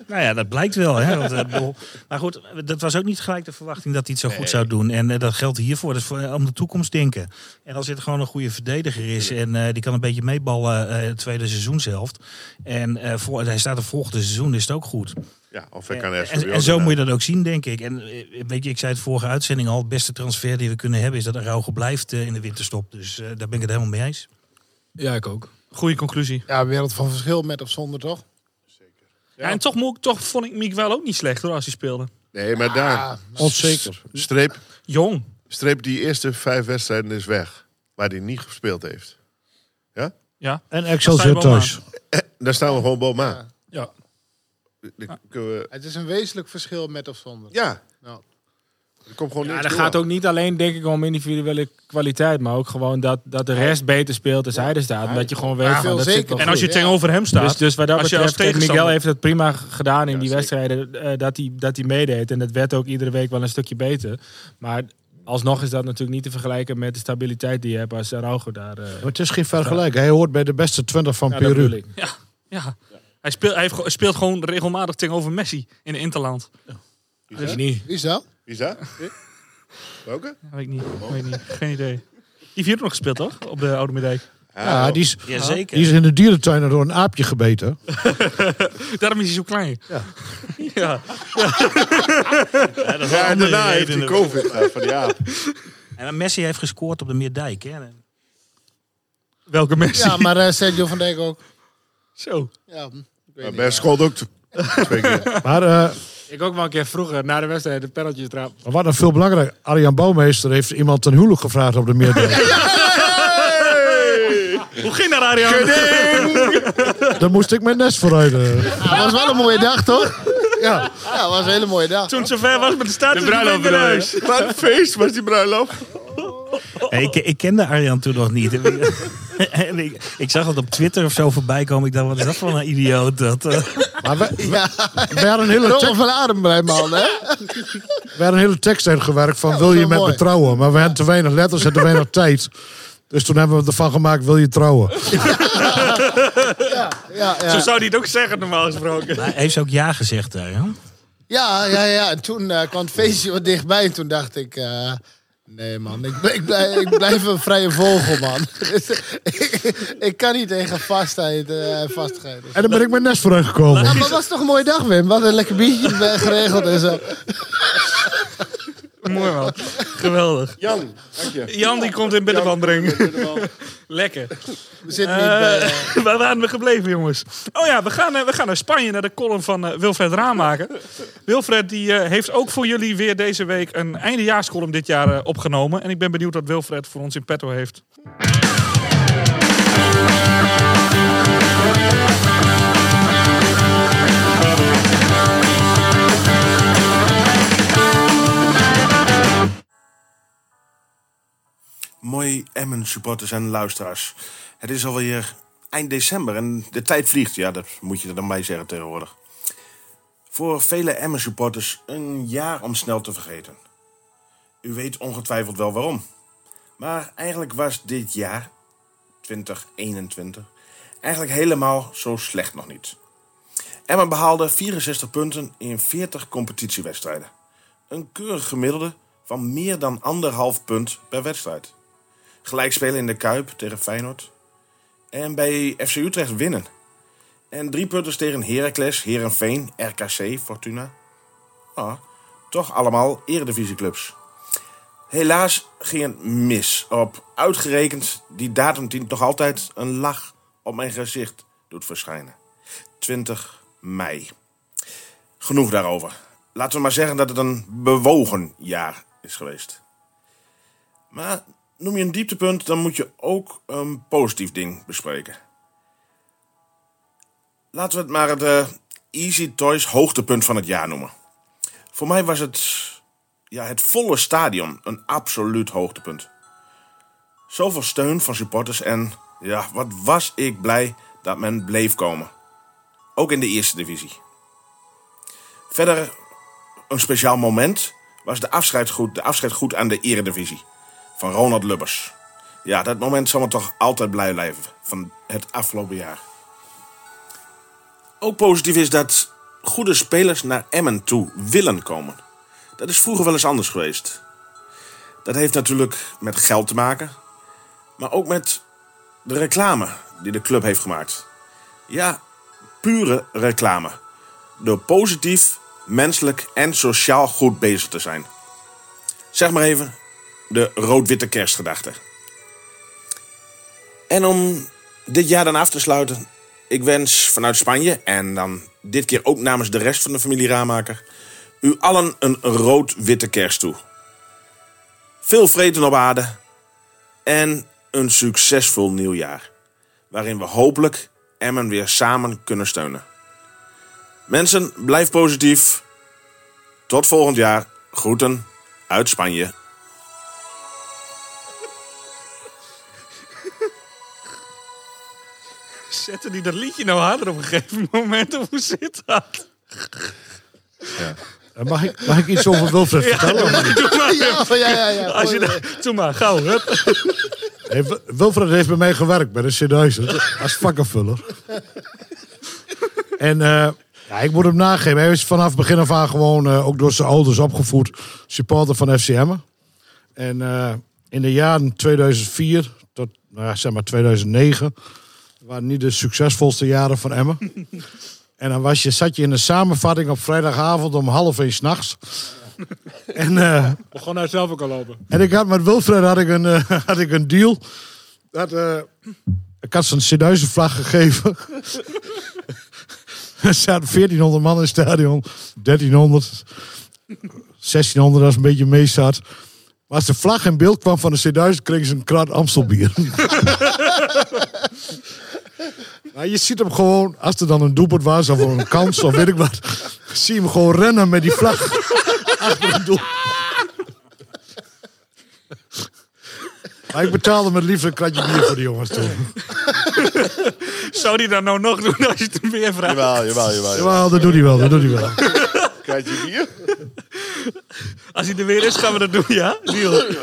H: Nou ja, dat blijkt wel. Hè? Want, eh, maar goed, dat was ook niet gelijk de verwachting dat hij het zo goed zou doen. En eh, dat geldt hiervoor. Dat is voor, om de toekomst denken. En als dit gewoon een goede verdediger is en eh, die kan een beetje meeballen eh het tweede seizoenshelft. En eh, voor, hij staat er volgende seizoen, is het ook goed.
F: Ja, of hij kan
H: En, en, en zo moet je dat ook zien, denk ik. En eh, weet je, ik zei het vorige uitzending al, het beste transfer die we kunnen hebben is dat Araujo blijft eh, in de winterstop. Dus eh, daar ben ik het helemaal mee eens.
I: Ja, ik ook.
D: Goeie conclusie.
G: Ja, wereld van verschil met of zonder, toch?
D: Ja, en toch, mo- toch vond ik Miguel ook niet slecht hoor, als hij speelde.
F: Nee, maar daar...
G: Ah,
E: Onzeker.
F: Streep,
D: Jong.
F: streep die eerste vijf wedstrijden is weg. Waar hij niet gespeeld heeft. Ja?
D: Ja.
E: En Excelsior thuis.
F: Eh, Daar staan we gewoon bovenaan.
D: Ja.
F: Dan kunnen we-
G: Het is een wezenlijk verschil met of zonder.
F: Ja,
G: Nou,
F: er komt gewoon
I: Ja, dat
F: door.
I: gaat ook niet alleen denk ik om individuele kwaliteit, maar ook gewoon dat, dat de rest beter speelt als hij er staat. Omdat je gewoon weet
G: Ja,
I: van dat
G: zeker.
D: En als je tegenover hem staat.
I: Dus, dus wat dat
D: als je
I: betreft, Miguel heeft het prima gedaan in die
F: zeker.
I: wedstrijden eh, dat, hij, dat hij meedeed. En dat werd ook iedere week wel een stukje beter. Maar alsnog is dat natuurlijk niet te vergelijken met de stabiliteit die je hebt als Araujo daar. eh,
E: Maar het is geen vergelijk. Hij hoort bij de beste 20 van
I: ja, dat
E: Peru.
D: Ja. ja. Hij, speelt, hij speelt gewoon regelmatig tegenover Messi in de Interland.
I: Dus niet.
G: wie is dat?
F: Wie is dat? Eh? Welke?
D: Ja, weet ik niet. Weet ik niet. Geen idee. Die heeft nog gespeeld, toch? Op de Oude Meerdijk.
E: Ja, die is,
H: Jazeker.
E: die is in de dierentuin door een aapje gebeten.
D: Daarom is hij zo klein.
E: Ja.
D: ja.
F: Ja, en daarna heeft hij COVID gehad van die aap.
H: En Messi heeft gescoord op de Meerdijk. Hè?
D: Welke Messi?
G: Ja, maar eh, Sergio van Dijk ook.
D: Zo.
G: Ja, ik weet
F: Maar
G: niet.
F: Ben schoot ook twee keer.
E: Maar, eh,
I: Ik ook wel een keer vroeger na de wedstrijd de penaltjes trap.
E: maar wat nog veel belangrijker, Arjan Bouwmeester heeft iemand ten huwelijk gevraagd op de Meerdijk.
D: Hoe ging dat, Arjan?
E: Daar moest ik mijn nest vooruit.
G: Ja, was wel een mooie dag, toch? Ja, ja was een hele mooie dag.
D: Toen het zover was met de status.
I: De bruiloft.
F: Wat een feest was die bruiloft.
H: Hey, ik, ik kende Arjan toen nog niet. en ik, ik zag het op Twitter of zo voorbij komen. Ik dacht, wat is dat voor een idioot? Dat, eh,
E: Maar we,
G: Ja,
E: we hadden een hele, tekst,
G: van adem bij man, hè?
E: we hadden een hele tekst uitgewerkt van
G: Ja,
E: wil je met
G: mooi.
E: me trouwen? Maar we hadden te weinig letters en te weinig tijd. Dus toen hebben we ervan gemaakt, wil je trouwen?
G: Ja, ja,
D: Zo
G: ja.
D: zou hij het ook zeggen, normaal gesproken.
H: maar hij heeft ook ja gezegd daar. Hè?
G: Ja, ja, ja. En toen eh, kwam het feestje wat dichtbij. En toen dacht ik... eh, Nee, man. Ik, ik, blijf, ik blijf een vrije vogel, man. Dus, ik, ik kan niet tegen vastheid eh, en vastigheid.
E: En dan ben ik met Nes vooruit gekomen.
G: Ja, maar was toch een mooie dag, Wim? Wat een lekker biertje geregeld en zo.
D: Mooi man. Geweldig.
F: Jan, dank je.
D: Jan die komt in binnenband brengen. Lekker.
G: We zitten niet
D: Eh,
G: bij...
D: waar waren we gebleven, jongens? Oh ja, we gaan, eh, we gaan naar Spanje, naar de column van eh, Wilfred Raamaker. Wilfred die, eh, heeft ook voor jullie weer deze week een eindejaarscolumn dit jaar eh, opgenomen. En ik ben benieuwd wat Wilfred voor ons in petto heeft.
N: Mooi Emmen supporters en luisteraars. Het is alweer eind december en de tijd vliegt. Ja, dat moet je er dan bij zeggen tegenwoordig. Voor vele Emmen supporters een jaar om snel te vergeten. U weet ongetwijfeld wel waarom. Maar eigenlijk was dit jaar, 2021, eigenlijk helemaal zo slecht nog niet. Emmen behaalde 64 punten in 40 competitiewedstrijden. Een keurig gemiddelde van meer dan anderhalf punt per wedstrijd. Gelijk spelen in de Kuip tegen Feyenoord. En bij FC Utrecht winnen. En drie punten tegen Heracles, Herenveen, RKC, Fortuna. Ah, toch allemaal eredivisieclubs. Helaas ging het mis op uitgerekend die datum die nog altijd een lach op mijn gezicht doet verschijnen. 20 mei. Genoeg daarover. Laten we maar zeggen dat het een bewogen jaar is geweest. Maar noem je een dieptepunt, dan moet je ook een positief ding bespreken. Laten we het maar het eh, Easy Toys hoogtepunt van het jaar noemen. Voor mij was het, ja, het volle stadion een absoluut hoogtepunt. Zoveel steun van supporters en ja, wat was ik blij dat men bleef komen. Ook in de eerste divisie. Verder een speciaal moment was de afscheidsgroet, de afscheidsgroet aan de eredivisie van Ronald Lubbers. Ja, dat moment zal me toch altijd blij blijven van het afgelopen jaar. Ook positief is dat goede spelers naar Emmen toe willen komen. Dat is vroeger wel eens anders geweest. Dat heeft natuurlijk met geld te maken, maar ook met de reclame die de club heeft gemaakt. Ja, pure reclame. Door positief, menselijk en sociaal goed bezig te zijn. Zeg maar even de rood-witte kerstgedachte. En om dit jaar dan af te sluiten, ik wens vanuit Spanje en dan dit keer ook namens de rest van de familie Raamaker u allen een rood-witte kerst toe. Veel vreten op aarde en een succesvol nieuwjaar, waarin we hopelijk Emmen weer samen kunnen steunen. Mensen, blijf positief. Tot volgend jaar. Groeten uit Spanje.
D: Zetten die dat liedje nou harder op een gegeven moment? Of hoe zit dat?
E: Eh, Mag ik, mag ik iets over Wilfred vertellen? niet?
D: doe maar.
G: Ja, ja, ja. ja.
D: Als je dat- doe maar, gauw. Hup.
E: Hey, Wilfred heeft bij mij gewerkt bij de C1000 als vakkenvuller. en eh, ja, ik moet hem nageven. Hij is vanaf begin af aan gewoon eh, ook door zijn ouders opgevoed supporter van FCM. En eh, in de jaren 2004 tot nou ja, zeg maar 2009 waren niet de succesvolste jaren van Emmen. en dan was je, zat je in een samenvatting op vrijdagavond om half één s'nachts. en eh,
I: Begon nou zelf ook al lopen.
E: en ik had met Wilfred had ik een, eh, had ik een deal. Dat, eh, ik had zijn C1000 vlag gegeven. er zaten 1400 man in het stadion. 1300. 1600 als een beetje mee zat. Maar als de vlag in beeld kwam van de C1000 kregen ze een krat Amstelbier. maar je ziet hem gewoon, als er dan een doelpunt was of een kans of weet ik wat. Zie je hem gewoon rennen met die vlag achter het doel. Maar ik betaalde met liefde een kratje bier voor die jongens toen.
D: Zou die dat nou nog doen als je het hem weer vraagt?
F: Jawel, jawel, jawel.
E: Jawel, dat doet hij wel, dat doet hij wel.
F: Krijg je bier?
D: Als hij er weer is, gaan we dat doen, ja? Deal.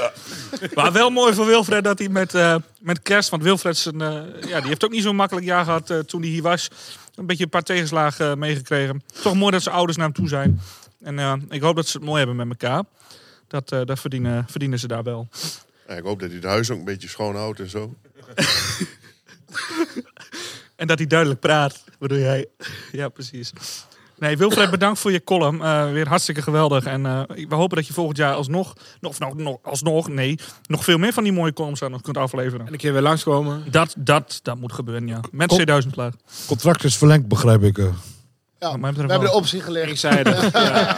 D: Maar wel mooi voor Wilfred dat hij met, eh, met kerst... Want Wilfred zijn, eh, ja, die heeft ook niet zo'n makkelijk jaar gehad eh, toen hij hier was. Een beetje een paar tegenslagen meegekregen. Toch mooi dat zijn ouders naar hem toe zijn. En ik hoop dat ze het mooi hebben met elkaar. Dat, dat verdienen, verdienen ze daar wel.
F: Ja, ik hoop dat hij het huis ook een beetje schoon houdt en zo.
D: En dat hij duidelijk praat, bedoel jij? Ja, precies. Nee, Wilfred, bedankt voor je column. Eh, weer hartstikke geweldig. En eh, we hopen dat je volgend jaar alsnog, nog, of nou, nog, alsnog, nee, nog veel meer van die mooie columns aan ons kunt afleveren.
I: En een keer weer langskomen.
D: Dat, dat, dat moet gebeuren, ja. Met
E: Kom.
D: 2000 klaar.
E: Contract is verlengd, begrijp ik. eh.
G: Ja, we hebben de optie gelegd.
I: Ik zei het. Ja.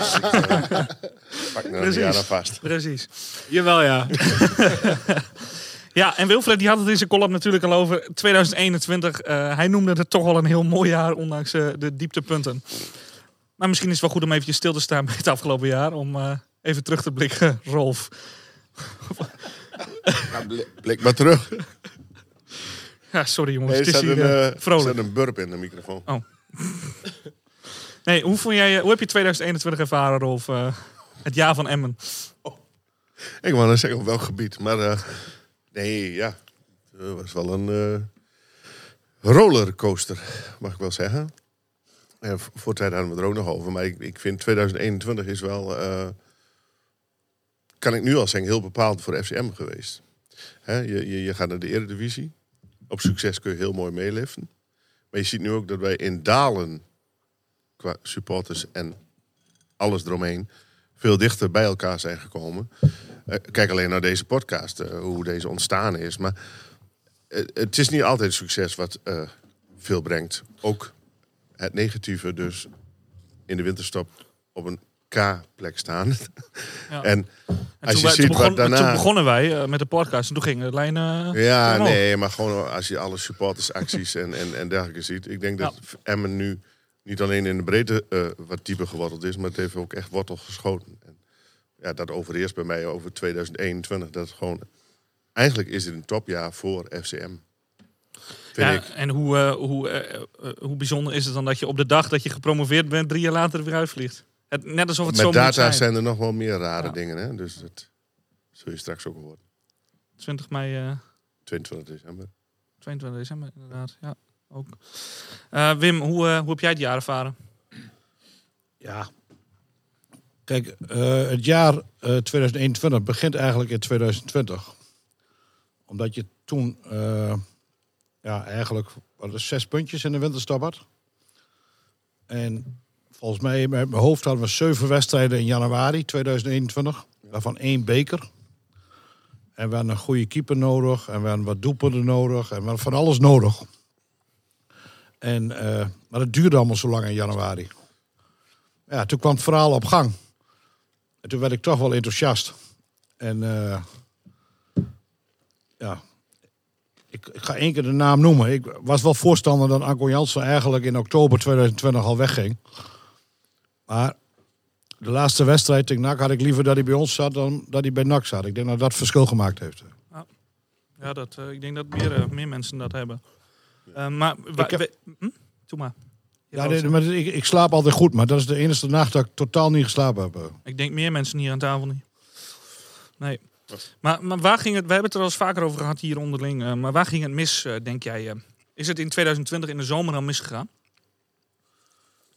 F: Pak nou een
D: Precies.
F: vast.
D: Precies.
I: Jawel, ja.
D: Ja, en Wilfred die had het in zijn column natuurlijk al over 2021. Eh, hij noemde het toch wel een heel mooi jaar, ondanks eh, de dieptepunten. Maar misschien is het wel goed om even stil te staan bij het afgelopen jaar. Om eh, even terug te blikken, Rolf.
F: Ja, blik- Blik maar terug.
D: Ja, sorry jongens,
F: Nee, er staat
D: hier
F: een,
D: eh,
F: eh, er
D: vrolijk.
F: staat een burp in de microfoon.
D: Oh. Nee, hoe, vond jij, hoe heb je 2021 ervaren, Rolf? Het jaar van Emmen.
F: Ik wou net zeggen op welk gebied. Maar nee, ja. Het was wel een rollercoaster, mag ik wel zeggen. Eh, v- voor tijd hadden we er ook nog over. Maar ik, ik vind 2021 is wel, eh, kan ik nu al zeggen, heel bepaald voor FCM geweest. Je, je, je gaat naar de Eredivisie. Op succes kun je heel mooi meeliften. Maar je ziet nu ook dat wij in dalen, qua supporters en alles eromheen, veel dichter bij elkaar zijn gekomen. Eh, kijk alleen naar deze podcast, eh, hoe deze ontstaan is. Maar het is niet altijd succes wat veel brengt. Ook het negatieve, dus in de winterstop op een K-plek staan.
D: Ja.
F: En
D: En
F: als
D: toen,
F: je
D: wij-
F: ziet
D: begon-
F: wat daarna...
D: toen begonnen wij eh, met de podcast en toen ging de lijn eh,
F: Ja, nee, maar gewoon als je alle supportersacties en, en, en dergelijke ziet. Ik denk dat Emmen nu niet alleen in de breedte eh, wat dieper geworteld is, maar het heeft ook echt wortel geschoten. En ja, dat overheerst bij mij over 2021. Dat gewoon, eigenlijk is het een topjaar voor FCM. Vind
D: Ja,
F: ik.
D: en hoe, eh, hoe, eh, eh, hoe bijzonder is het dan dat je op de dag dat je gepromoveerd bent, drie jaar later weer uitvliegt? Het, net alsof het zo
F: Met data
D: zijn.
F: zijn er nog wel meer rare
D: Ja.
F: dingen, hè? dus dat zul je straks ook horen.
D: 20 mei, eh,
F: 22 december.
D: 22 december inderdaad. Ja, ook. Eh, Wim, hoe, hoe heb jij het jaar ervaren?
E: Ja. Kijk, eh, het jaar eh, 2021 begint eigenlijk in 2020. Omdat je toen eh, ja, eigenlijk wat er zes puntjes in de winterstop had. En volgens mij, met mijn hoofd hadden we zeven wedstrijden in januari 2021. Waarvan één beker. En we hadden een goede keeper nodig. En we hadden wat doelpunten nodig. En we hadden van alles nodig. En, eh, maar het duurde allemaal zo lang in januari. Ja, toen kwam het verhaal op gang. En toen werd ik toch wel enthousiast. En eh, ja, ik, ik ga één keer de naam noemen. Ik was wel voorstander dat Anko Jansen eigenlijk in oktober 2020 al wegging. Maar de laatste wedstrijd tegen NAC had ik liever dat hij bij ons zat dan dat hij bij NAC zat. Ik denk dat dat verschil gemaakt heeft.
D: Ja, dat, eh, ik denk dat meer, eh, meer mensen dat hebben. Eh, maar wa-
E: Ik heb-
D: we- hm? Doe maar. Je
E: Ja, nee, maar ik, ik slaap altijd goed, maar dat is de enige nacht dat ik totaal niet geslapen heb.
D: Ik denk meer mensen hier aan tafel niet. Nee. Maar, maar waar ging het, we hebben het er al eens vaker over gehad hier onderling. eh, maar waar ging het mis, eh, denk jij? eh? is het in 2020 in de zomer al misgegaan?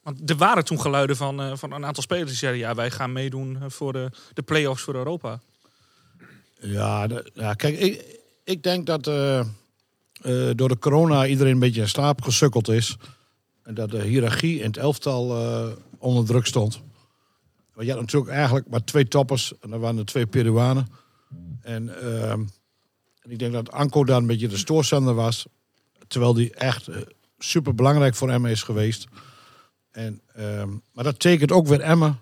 D: Want er waren toen geluiden van, van een aantal spelers die zeiden... ja, wij gaan meedoen voor de, de play-offs voor Europa.
E: Ja, ja kijk, ik, ik denk dat door de corona iedereen een beetje in slaap gesukkeld is. En dat de hiërarchie in het elftal onder druk stond. Want je had natuurlijk eigenlijk maar twee toppers. En dat waren de twee Peruanen. En, ehm, en ik denk dat Anko daar een beetje de stoorzender was. Terwijl die echt super belangrijk voor Emmen is geweest. En, ehm, maar dat tekent ook weer Emmen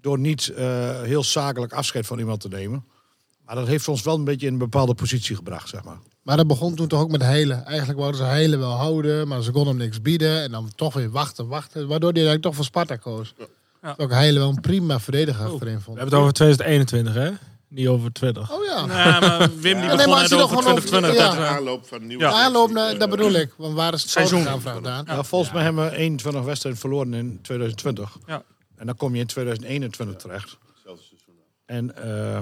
E: door niet eh, heel zakelijk afscheid van iemand te nemen. Maar dat heeft ons wel een beetje in een bepaalde positie gebracht, zeg maar.
G: Maar dat begon toen toch ook met Heilen. Eigenlijk wouden ze Heilen wel houden, maar ze konden hem niks bieden. En dan toch weer wachten, wachten. Waardoor hij eigenlijk toch voor Sparta koos.
D: Ja.
G: Ook Heilen wel een prima verdediger achterin vond.
I: We hebben het over 2021, hè? Niet over 20.
G: Oh ja.
D: Nee, maar Wim die
G: Ja, nee,
D: begon
G: maar
D: net
G: als je dan
D: over
G: gewoon over-
D: 2020.
G: ja.
D: dat, eh,
F: Aanloop van nieuw.
D: Ja.
G: Aanloop, naar- dat bedoel ik. Want waar is het
D: Seizoen.
G: gegaan, vraagt Daan.
E: Ja, volgens mij hebben we 21 wedstrijden verloren in 2020.
D: Ja.
E: En dan kom je in 2021 terecht. En eh,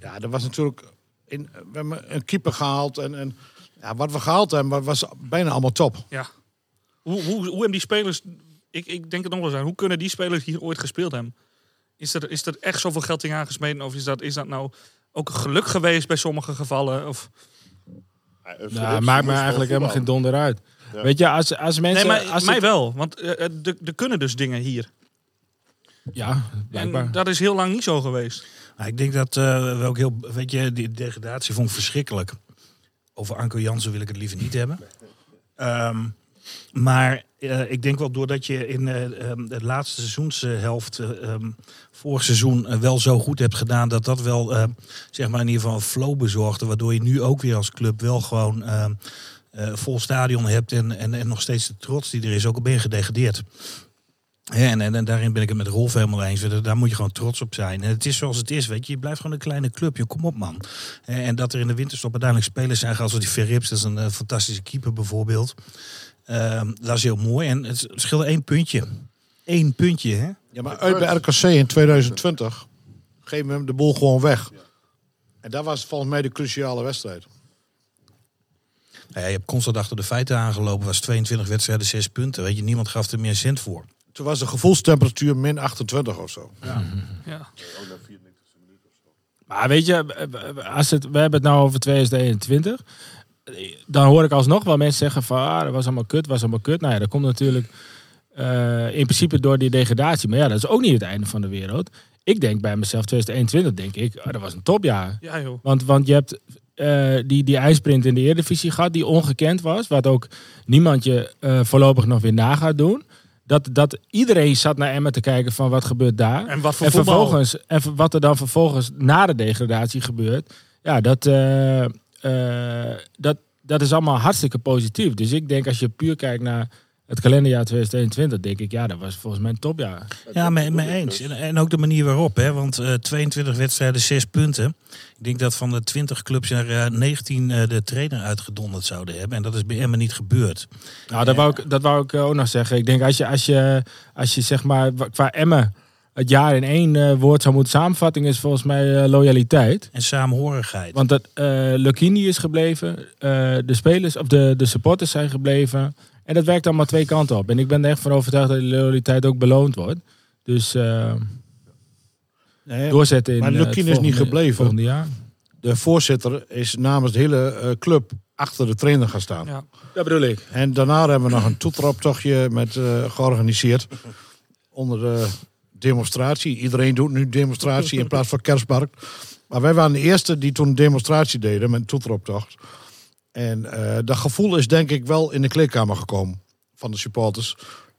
E: ja, dat was natuurlijk... In, we hebben een keeper gehaald. En, en ja, wat we gehaald hebben, was bijna allemaal top.
D: Ja. Hoe, hoe, hoe hebben die spelers... Ik, ik denk het nog wel eens aan. Hoe kunnen die spelers hier ooit gespeeld hebben? Is er, is er echt zoveel geld in aangesmeten? Of is dat, is dat nou ook een geluk geweest bij sommige gevallen? Of...
I: Nou, maakt me eigenlijk helemaal geen donder uit. Weet je, als, als mensen...
D: nee, maar
I: als
D: mij
I: het-
D: wel. Want eh, eh, er er kunnen dus dingen hier.
I: Ja, blijkbaar.
D: En dat is heel lang niet zo geweest.
H: Nou, ik denk dat eh, we ook heel. Weet je, die degradatie vond ik verschrikkelijk. Over Anko Jansen wil ik het liever niet hebben. Ehm, maar eh, ik denk wel doordat je in eh, ehm, de laatste seizoenshelft. eh, ehm, vorig seizoen eh, wel zo goed hebt gedaan. dat dat wel. eh, zeg maar in ieder geval een flow bezorgde. Waardoor je nu ook weer als club wel gewoon. eh, vol stadion hebt. En, en, nog steeds de trots die er is. Ook al ben je gedegradeerd. En, en, en daarin ben ik het met Rolf helemaal eens. Daar- moet je gewoon trots op zijn. En het is zoals het is, weet je. Je blijft gewoon een kleine clubje. Kom op, man. En, en dat er in de winterstop uiteindelijk spelers zijn... zoals die Verrips, dat is een fantastische keeper bijvoorbeeld. Ehm, dat is heel mooi. En het scheelde één puntje. Eén puntje, hè?
E: Ja, maar uit bij RKC in 2020 geven we hem de boel gewoon weg. En dat was volgens mij de cruciale wedstrijd.
H: Nou ja, je hebt constant achter de feiten aangelopen. was 22 wedstrijden, 6 punten. Weet je, niemand gaf er meer cent voor.
E: Toen was de gevoelstemperatuur min 28 of zo.
D: Ja.
I: Maar weet je, als het, we hebben het nou over 2021. Dan hoor ik alsnog wel mensen zeggen van ah, dat was allemaal kut, was allemaal kut. Nou ja, dat komt natuurlijk eh, in principe door die degradatie. Maar ja, dat is ook niet het einde van de wereld. Ik denk bij mezelf 2021, denk ik, ah, dat was een topjaar.
D: Ja, joh.
I: Want, want je hebt eh, die, die ijsprint in de Eredivisie gehad, die ongekend was. Wat ook niemand je eh, voorlopig nog weer na gaat doen. Dat, dat iedereen zat naar Emmen te kijken van wat gebeurt daar.
D: En wat voor
I: en vervolgens En wat er dan vervolgens na de degradatie gebeurt. Ja, dat, dat, dat is allemaal hartstikke positief. Dus ik denk als je puur kijkt naar het kalenderjaar 2021, denk ik, ja, dat was volgens mij een topjaar.
H: Ja, mee, mee eens. En, en ook de manier waarop, hè? want eh, 22 wedstrijden, 6 punten. Ik denk dat van de 20 clubs er eh, 19 eh, de trainer uitgedonderd zouden hebben. En dat is bij Emmen niet gebeurd.
I: Nou, dat wou ik, dat wou ik eh, ook nog zeggen. Ik denk als je, als je, als je zeg maar qua Emmen het jaar in één eh, woord zou moeten samenvatten, is volgens mij eh, loyaliteit.
H: En saamhorigheid.
I: Want dat eh Lucchini is gebleven, eh, de spelers of de, de supporters zijn gebleven. En dat werkt allemaal twee kanten op. En ik ben er echt van overtuigd dat die loyaliteit ook beloond wordt. Dus eh,
E: Nee,
I: doorzetten in
E: maar
I: eh,
E: Lukien
I: het
E: is niet gebleven.
I: volgende jaar.
E: De voorzitter is namens de hele eh, club achter de trainer gaan staan.
D: Ja.
I: Dat bedoel ik.
E: En daarna hebben we nog een toeteroptochtje met, eh, georganiseerd. Onder de demonstratie. Iedereen doet nu demonstratie in plaats van kerstmarkt. Maar wij waren de eerste die toen een demonstratie deden met een toeteroptocht. En eh, dat gevoel is denk ik wel in de kleedkamer gekomen van de supporters.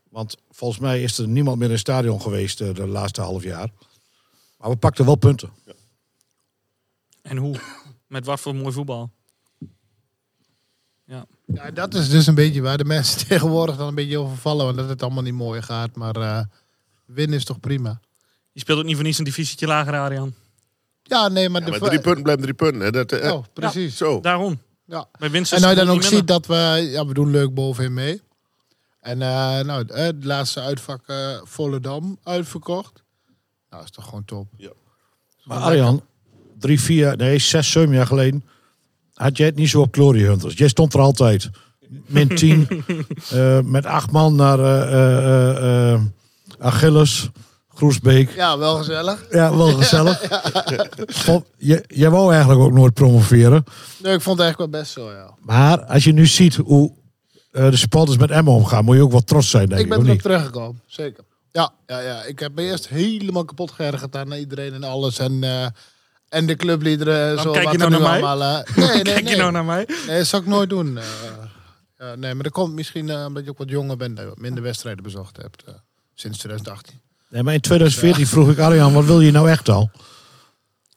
E: Want volgens mij is er niemand meer in het stadion geweest eh, de laatste half jaar. Maar we pakten wel punten.
D: En hoe? Met wat voor mooi voetbal? Ja.
G: Ja, dat is dus een beetje waar de mensen tegenwoordig dan een beetje over vallen. Want dat het allemaal niet mooi gaat. Maar eh winnen is toch prima.
D: Je speelt ook niet voor niets een divisietje lager, Arian.
G: Ja, nee, maar...
F: Ja,
G: de
F: drie punten blijven drie punten. Hè. Dat, eh,
G: Oh, precies.
F: Zo.
D: Daarom.
G: Ja.
D: Bij winst
G: En nou je dan ook ziet dat we... Ja, we doen leuk bovenin mee. En eh, nou, eh, het laatste uitvak eh Volendam uitverkocht. Nou, is toch gewoon top.
F: Ja.
E: Maar Arjan, drie, vier, nee, zes, zeven jaar geleden had jij het niet zo op Glory Hunters. Jij stond er altijd. Min 10. eh, met acht man naar eh, eh, eh, eh, Achilles, Groesbeek.
G: Ja, wel gezellig.
E: Ja, wel gezellig. Vond- je, jij wou eigenlijk ook nooit promoveren.
G: Nee, ik vond het eigenlijk wel best zo, ja.
E: Maar als je nu ziet hoe eh, de supporters met Emma omgaan, moet je ook wel trots zijn, denk
G: Ik
E: ik.
G: ben erop teruggekomen, zeker. Ja, ja, ja, ik heb me eerst helemaal kapot geërgerd aan iedereen en alles. En, eh, en de clubliederen.
D: Waarom
G: Zo,
D: kijk je nou naar mij?
G: allemaal, eh, nee, nee,
D: Kijk
G: nee.
D: je nou naar mij?
G: Nee, dat zou ik nooit doen. nee, maar dat komt misschien eh, omdat je ook wat jonger bent en wat minder wedstrijden bezocht hebt. eh, sinds 2018.
E: Nee, maar in 2014 vroeg ik Arjan, wat wil je nou echt al?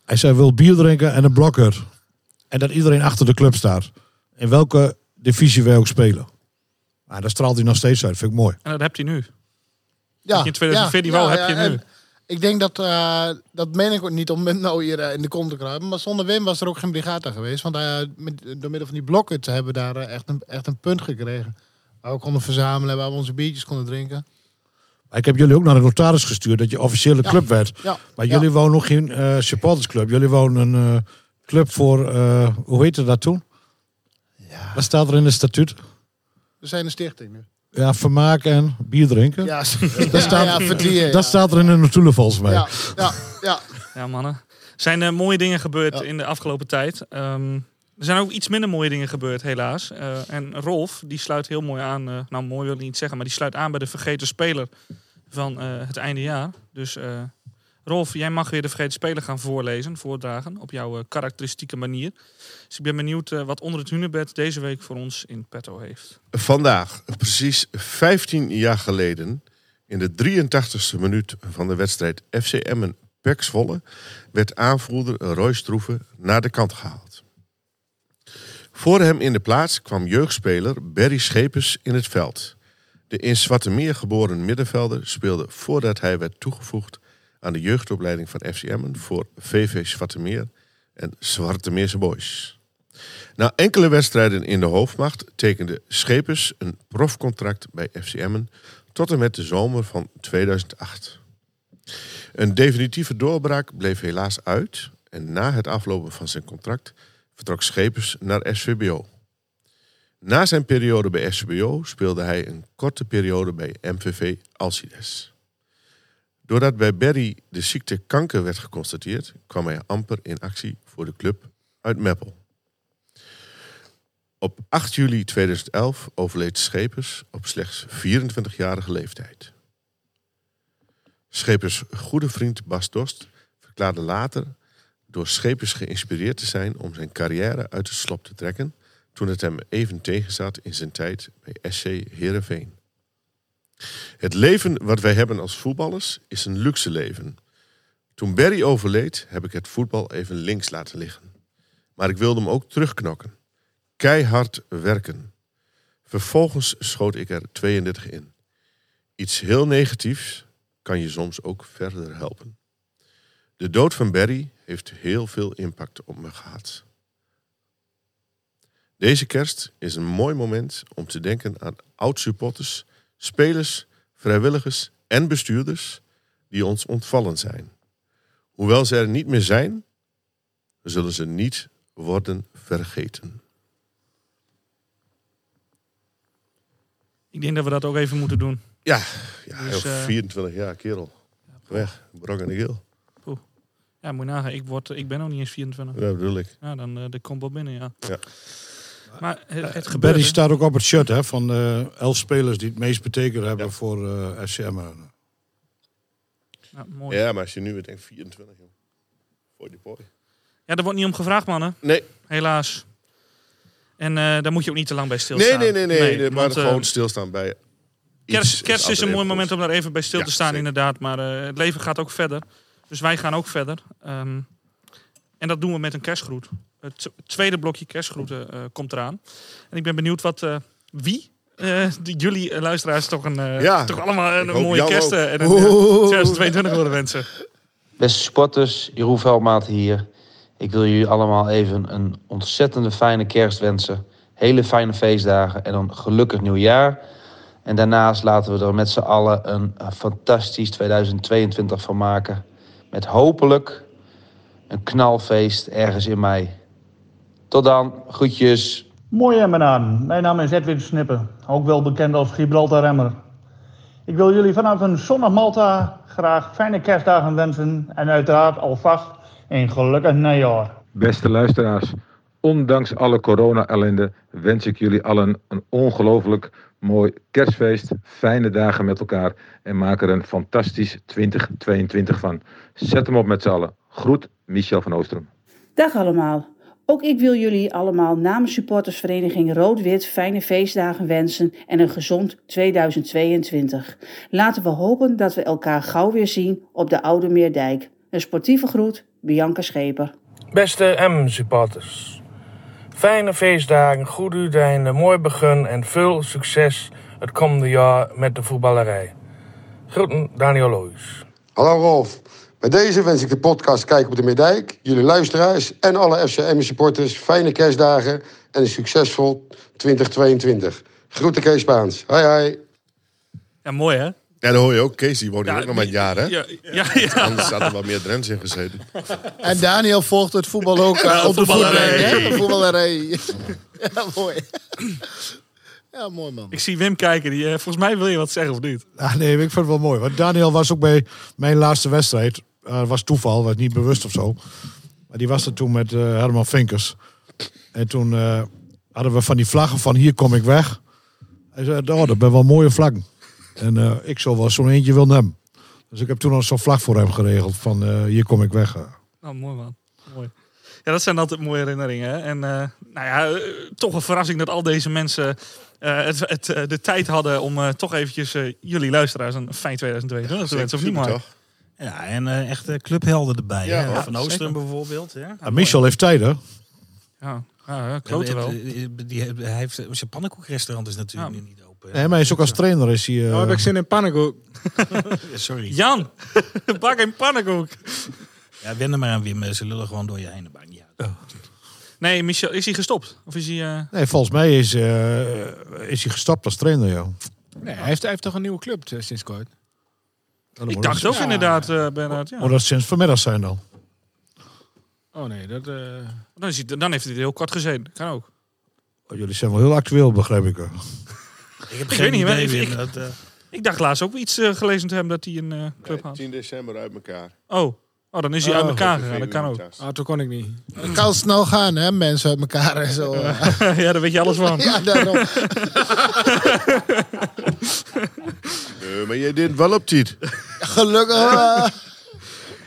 E: Hij zei, wil bier drinken en een blokker. En dat iedereen achter de club staat. In welke divisie wij ook spelen. Maar dat straalt hij nog steeds uit, vind ik mooi.
D: En dat hebt hij nu.
G: Ja,
D: in 2014 wou, heb je nu.
G: Ik denk dat, eh, dat meen ik ook niet om met nou hier eh, in de kont te kruipen. Maar zonder Wim was er ook geen brigata geweest. Want eh, met, door middel van die blokken te hebben we daar echt, een, echt een punt gekregen. Waar we konden verzamelen, waar we onze biertjes konden drinken.
E: Ik heb jullie ook naar de notaris gestuurd dat je officiële
G: Ja.
E: club werd.
G: Ja.
E: Maar
G: Ja.
E: jullie wonen nog geen eh, supportersclub. Jullie wonen een eh, club voor, eh, hoe heette dat toen? Wat staat er in het statuut?
G: We zijn een stichting nu.
E: Ja, vermaken en bier drinken.
G: Ja,
E: dat, staat,
G: ja, ja.
E: dat staat er in de notulen volgens mij.
G: Ja, ja, ja.
D: Ja, mannen. Er zijn mooie dingen gebeurd in de afgelopen tijd. Ehm, er zijn ook iets minder mooie dingen gebeurd, helaas. Eh, en Rolf, die sluit heel mooi aan. eh, nou, mooi wil ik niet zeggen, maar die sluit aan bij de vergeten speler van eh, het einde jaar. Dus Rolf, jij mag weer de vergeten speler gaan voorlezen, voordragen. Op jouw karakteristieke manier. Dus ik ben benieuwd wat onder het hunebed deze week voor ons in petto heeft.
F: Vandaag, precies 15 jaar geleden, in de 83ste minuut van de wedstrijd FC Emmen Pek Zwolle, werd aanvoerder Roy Stroeven naar de kant gehaald. Voor hem in de plaats kwam jeugdspeler Berry Schepers in het veld. De in Zwartemeer geboren middenvelder speelde voordat hij werd toegevoegd aan de jeugdopleiding van FC Emmen voor VV Zwartemeer en Zwartemeerse Boys. Na enkele wedstrijden in de hoofdmacht tekende Schepers een profcontract bij FC Emmen tot en met de zomer van 2008. Een definitieve doorbraak bleef helaas uit en na het aflopen van zijn contract vertrok Schepers naar SVBO. Na zijn periode bij SVBO speelde hij een korte periode bij MVV Alcides. Doordat bij Berry de ziekte kanker werd geconstateerd, kwam hij amper in actie voor de club uit Meppel. Op 8 juli 2011 overleed Schepers op slechts 24-jarige leeftijd. Schepers goede vriend Bas Dost verklaarde later door Schepers geïnspireerd te zijn om zijn carrière uit de slop te trekken toen het hem even tegenzat in zijn tijd bij SC Heerenveen. Het leven wat wij hebben als voetballers is een luxe leven. Toen Barry overleed heb ik het voetbal even links laten liggen. Maar ik wilde hem ook terugknokken. Keihard werken. Vervolgens schoot ik er 32 in. Iets heel negatiefs kan je soms ook verder helpen. De dood van Barry heeft heel veel impact op me gehad. Deze kerst is een mooi moment om te denken aan oud-supporters, spelers, vrijwilligers en bestuurders die ons ontvallen zijn. Hoewel ze er niet meer zijn, zullen ze niet worden vergeten.
D: Ik denk dat we dat ook even moeten doen.
F: Ja, ja
D: Dus,
F: joh,
D: eh,
F: 24 jaar, kerel. Weg, brok en de geel.
D: Ja, moet je nagaan. Ik, word, ik ben nog niet eens 24.
F: Ja, dat bedoel ik.
D: Ja, dan eh dat komt wel binnen, ja.
F: Ja.
D: Maar het, het
E: Barry
D: gebeurde.
E: staat ook op het shirt hè, van de elf spelers die het meest betekend hebben voor eh FCM.
D: Ja, mooi.
F: Ja, maar als je nu weer denkt 24, joh. Voor die boy.
D: Ja, daar wordt niet om gevraagd, mannen.
F: Nee.
D: Helaas. En eh, daar moet je ook niet te lang bij stilstaan.
F: Nee, nee, nee, nee. nee, maar
D: want, eh,
F: gewoon stilstaan bij.
D: Kerst, kerst is een mooi moment om daar even bij stil
F: Ja,
D: te staan,
F: zeker.
D: inderdaad. Maar eh, het leven gaat ook verder. Dus wij gaan ook verder. Ehm, en dat doen we met een kerstgroet. Het tweede blokje kerstgroeten eh, komt eraan. En ik ben benieuwd wat eh, wie. eh, die jullie luisteraars toch, een,
F: Ja,
D: toch allemaal een, mooie kerst
F: ook.
D: en een
F: Oeh.
D: eh, 2022 willen wensen.
M: Beste supporters, Jeroen Veldmaat hier. Ik wil jullie allemaal even een ontzettende fijne kerst wensen. Hele fijne feestdagen en een gelukkig nieuwjaar. En daarnaast laten we er met z'n allen een fantastisch 2022 van maken. Met hopelijk een knalfeest ergens in mei. Tot dan, groetjes.
O: Mooi Emmenaren, mijn naam is Edwin Snippen, ook wel bekend als Gibraltar Remmer. Ik wil jullie vanaf een zonnig Malta graag fijne kerstdagen wensen en uiteraard alvast een gelukkig nieuwjaar.
P: Beste luisteraars, ondanks alle corona-ellende wens ik jullie allen een ongelooflijk mooi kerstfeest, fijne dagen met elkaar en maak er een fantastisch 2022 van. Zet hem op met z'n allen. Groet, Michel van Oostrum.
Q: Dag allemaal. Ook ik wil jullie allemaal namens supportersvereniging Rood-Wit fijne feestdagen wensen en een gezond 2022. Laten we hopen dat we elkaar gauw weer zien op de Oude Meerdijk. Een sportieve groet, Bianca Scheper.
R: Beste M-supporters. Fijne feestdagen, goed uiteinde, mooi begin en veel succes het komende jaar met de voetballerij. Groeten, Daniel Loijs.
S: Hallo Rolf. Bij deze wens ik de podcast Kijk op de Meerdijk, jullie luisteraars en alle FCM supporters fijne kerstdagen en een succesvol 2022. Groeten Kees Spaans. Hoi hoi.
D: Ja, mooi hè?
F: Ja, dat hoor je ook. Kees, die woont hier
D: Ja,
F: ook nog maar een jaar, hè?
D: Ja, ja, ja.
F: Anders had er wel meer Drents in gezeten.
G: En Daniel volgt het voetbal ook eh,
F: Ja,
G: op de
F: voetballerij.
G: hè? De voetballerij. ja, mooi. Ja, mooi man.
D: Ik zie Wim kijken. Die, eh, volgens mij wil je wat zeggen of niet?
E: Ah, nee, ik vind het wel mooi. Want Daniel was ook bij mijn laatste wedstrijd. Uh, was toeval, was niet bewust of zo. Maar die was er toen met eh, Herman Vinkers. En toen eh, hadden we van die vlaggen van hier kom ik weg. Hij zei, oh, dat zijn wel mooie vlaggen. En eh, ik zou wel zo'n eentje willen hebben. Dus ik heb toen al zo'n vlag voor hem geregeld van eh, hier kom ik weg.
D: Oh, mooi man. Mooi. Ja, dat zijn altijd mooie herinneringen. hè. En eh, nou ja, toch een verrassing dat al deze mensen eh, het, het, de tijd hadden om eh, toch eventjes jullie luisteraars een fijn 2022 te wensen. Of niet?
H: Ja, en eh, echt eh, clubhelden erbij.
D: Ja,
H: hè?
D: ja,
H: Van Oostrum
D: zeker.
H: bijvoorbeeld.
E: Ja, Michel heeft tijd, hè?
D: Ja, ja, ja klote wel.
H: Die, die, hij heeft, zijn pannenkoekrestaurant is natuurlijk nu niet
E: Nee, maar hij is ook als trainer. Is hij,
I: Oh, heb ik zin in pannenkoek.
H: Sorry.
D: Jan, bak een pannenkoek.
H: Ja, er maar aan Wim. Ze lullen gewoon door je heen. Maakt niet uit.
D: Nee, Michel, is hij gestopt? Of is hij... eh,
E: Nee, volgens mij is, eh, is hij gestopt als trainer, ja.
I: Nee, hij heeft, hij heeft toch een nieuwe club sinds kort?
D: Ik dacht ook inderdaad, eh Bernard. Ja.
E: Moet dat sinds vanmiddag zijn dan?
I: Oh nee, dat... eh,
D: Dan, is hij, dan heeft hij heel kort gezeten. Kan ook.
E: Oh, jullie zijn wel heel actueel, begrijp ik.
H: Ik heb
D: Ik
H: geen
D: weet niet, ik-
H: dat, eh,
D: Ik dacht laatst ook iets eh, gelezen te hebben dat hij een eh, club had.
F: 10 december uit elkaar.
D: Oh. oh, dan is hij
I: Oh.
D: uit elkaar gegaan. Dat kan ook.
I: Ah, toen kon ik niet.
G: Het kan snel gaan, hè? Mensen uit elkaar en zo.
D: ja, daar weet je alles van.
G: ja, daarom.
F: Maar jij deed wel op tijd.
G: Gelukkig.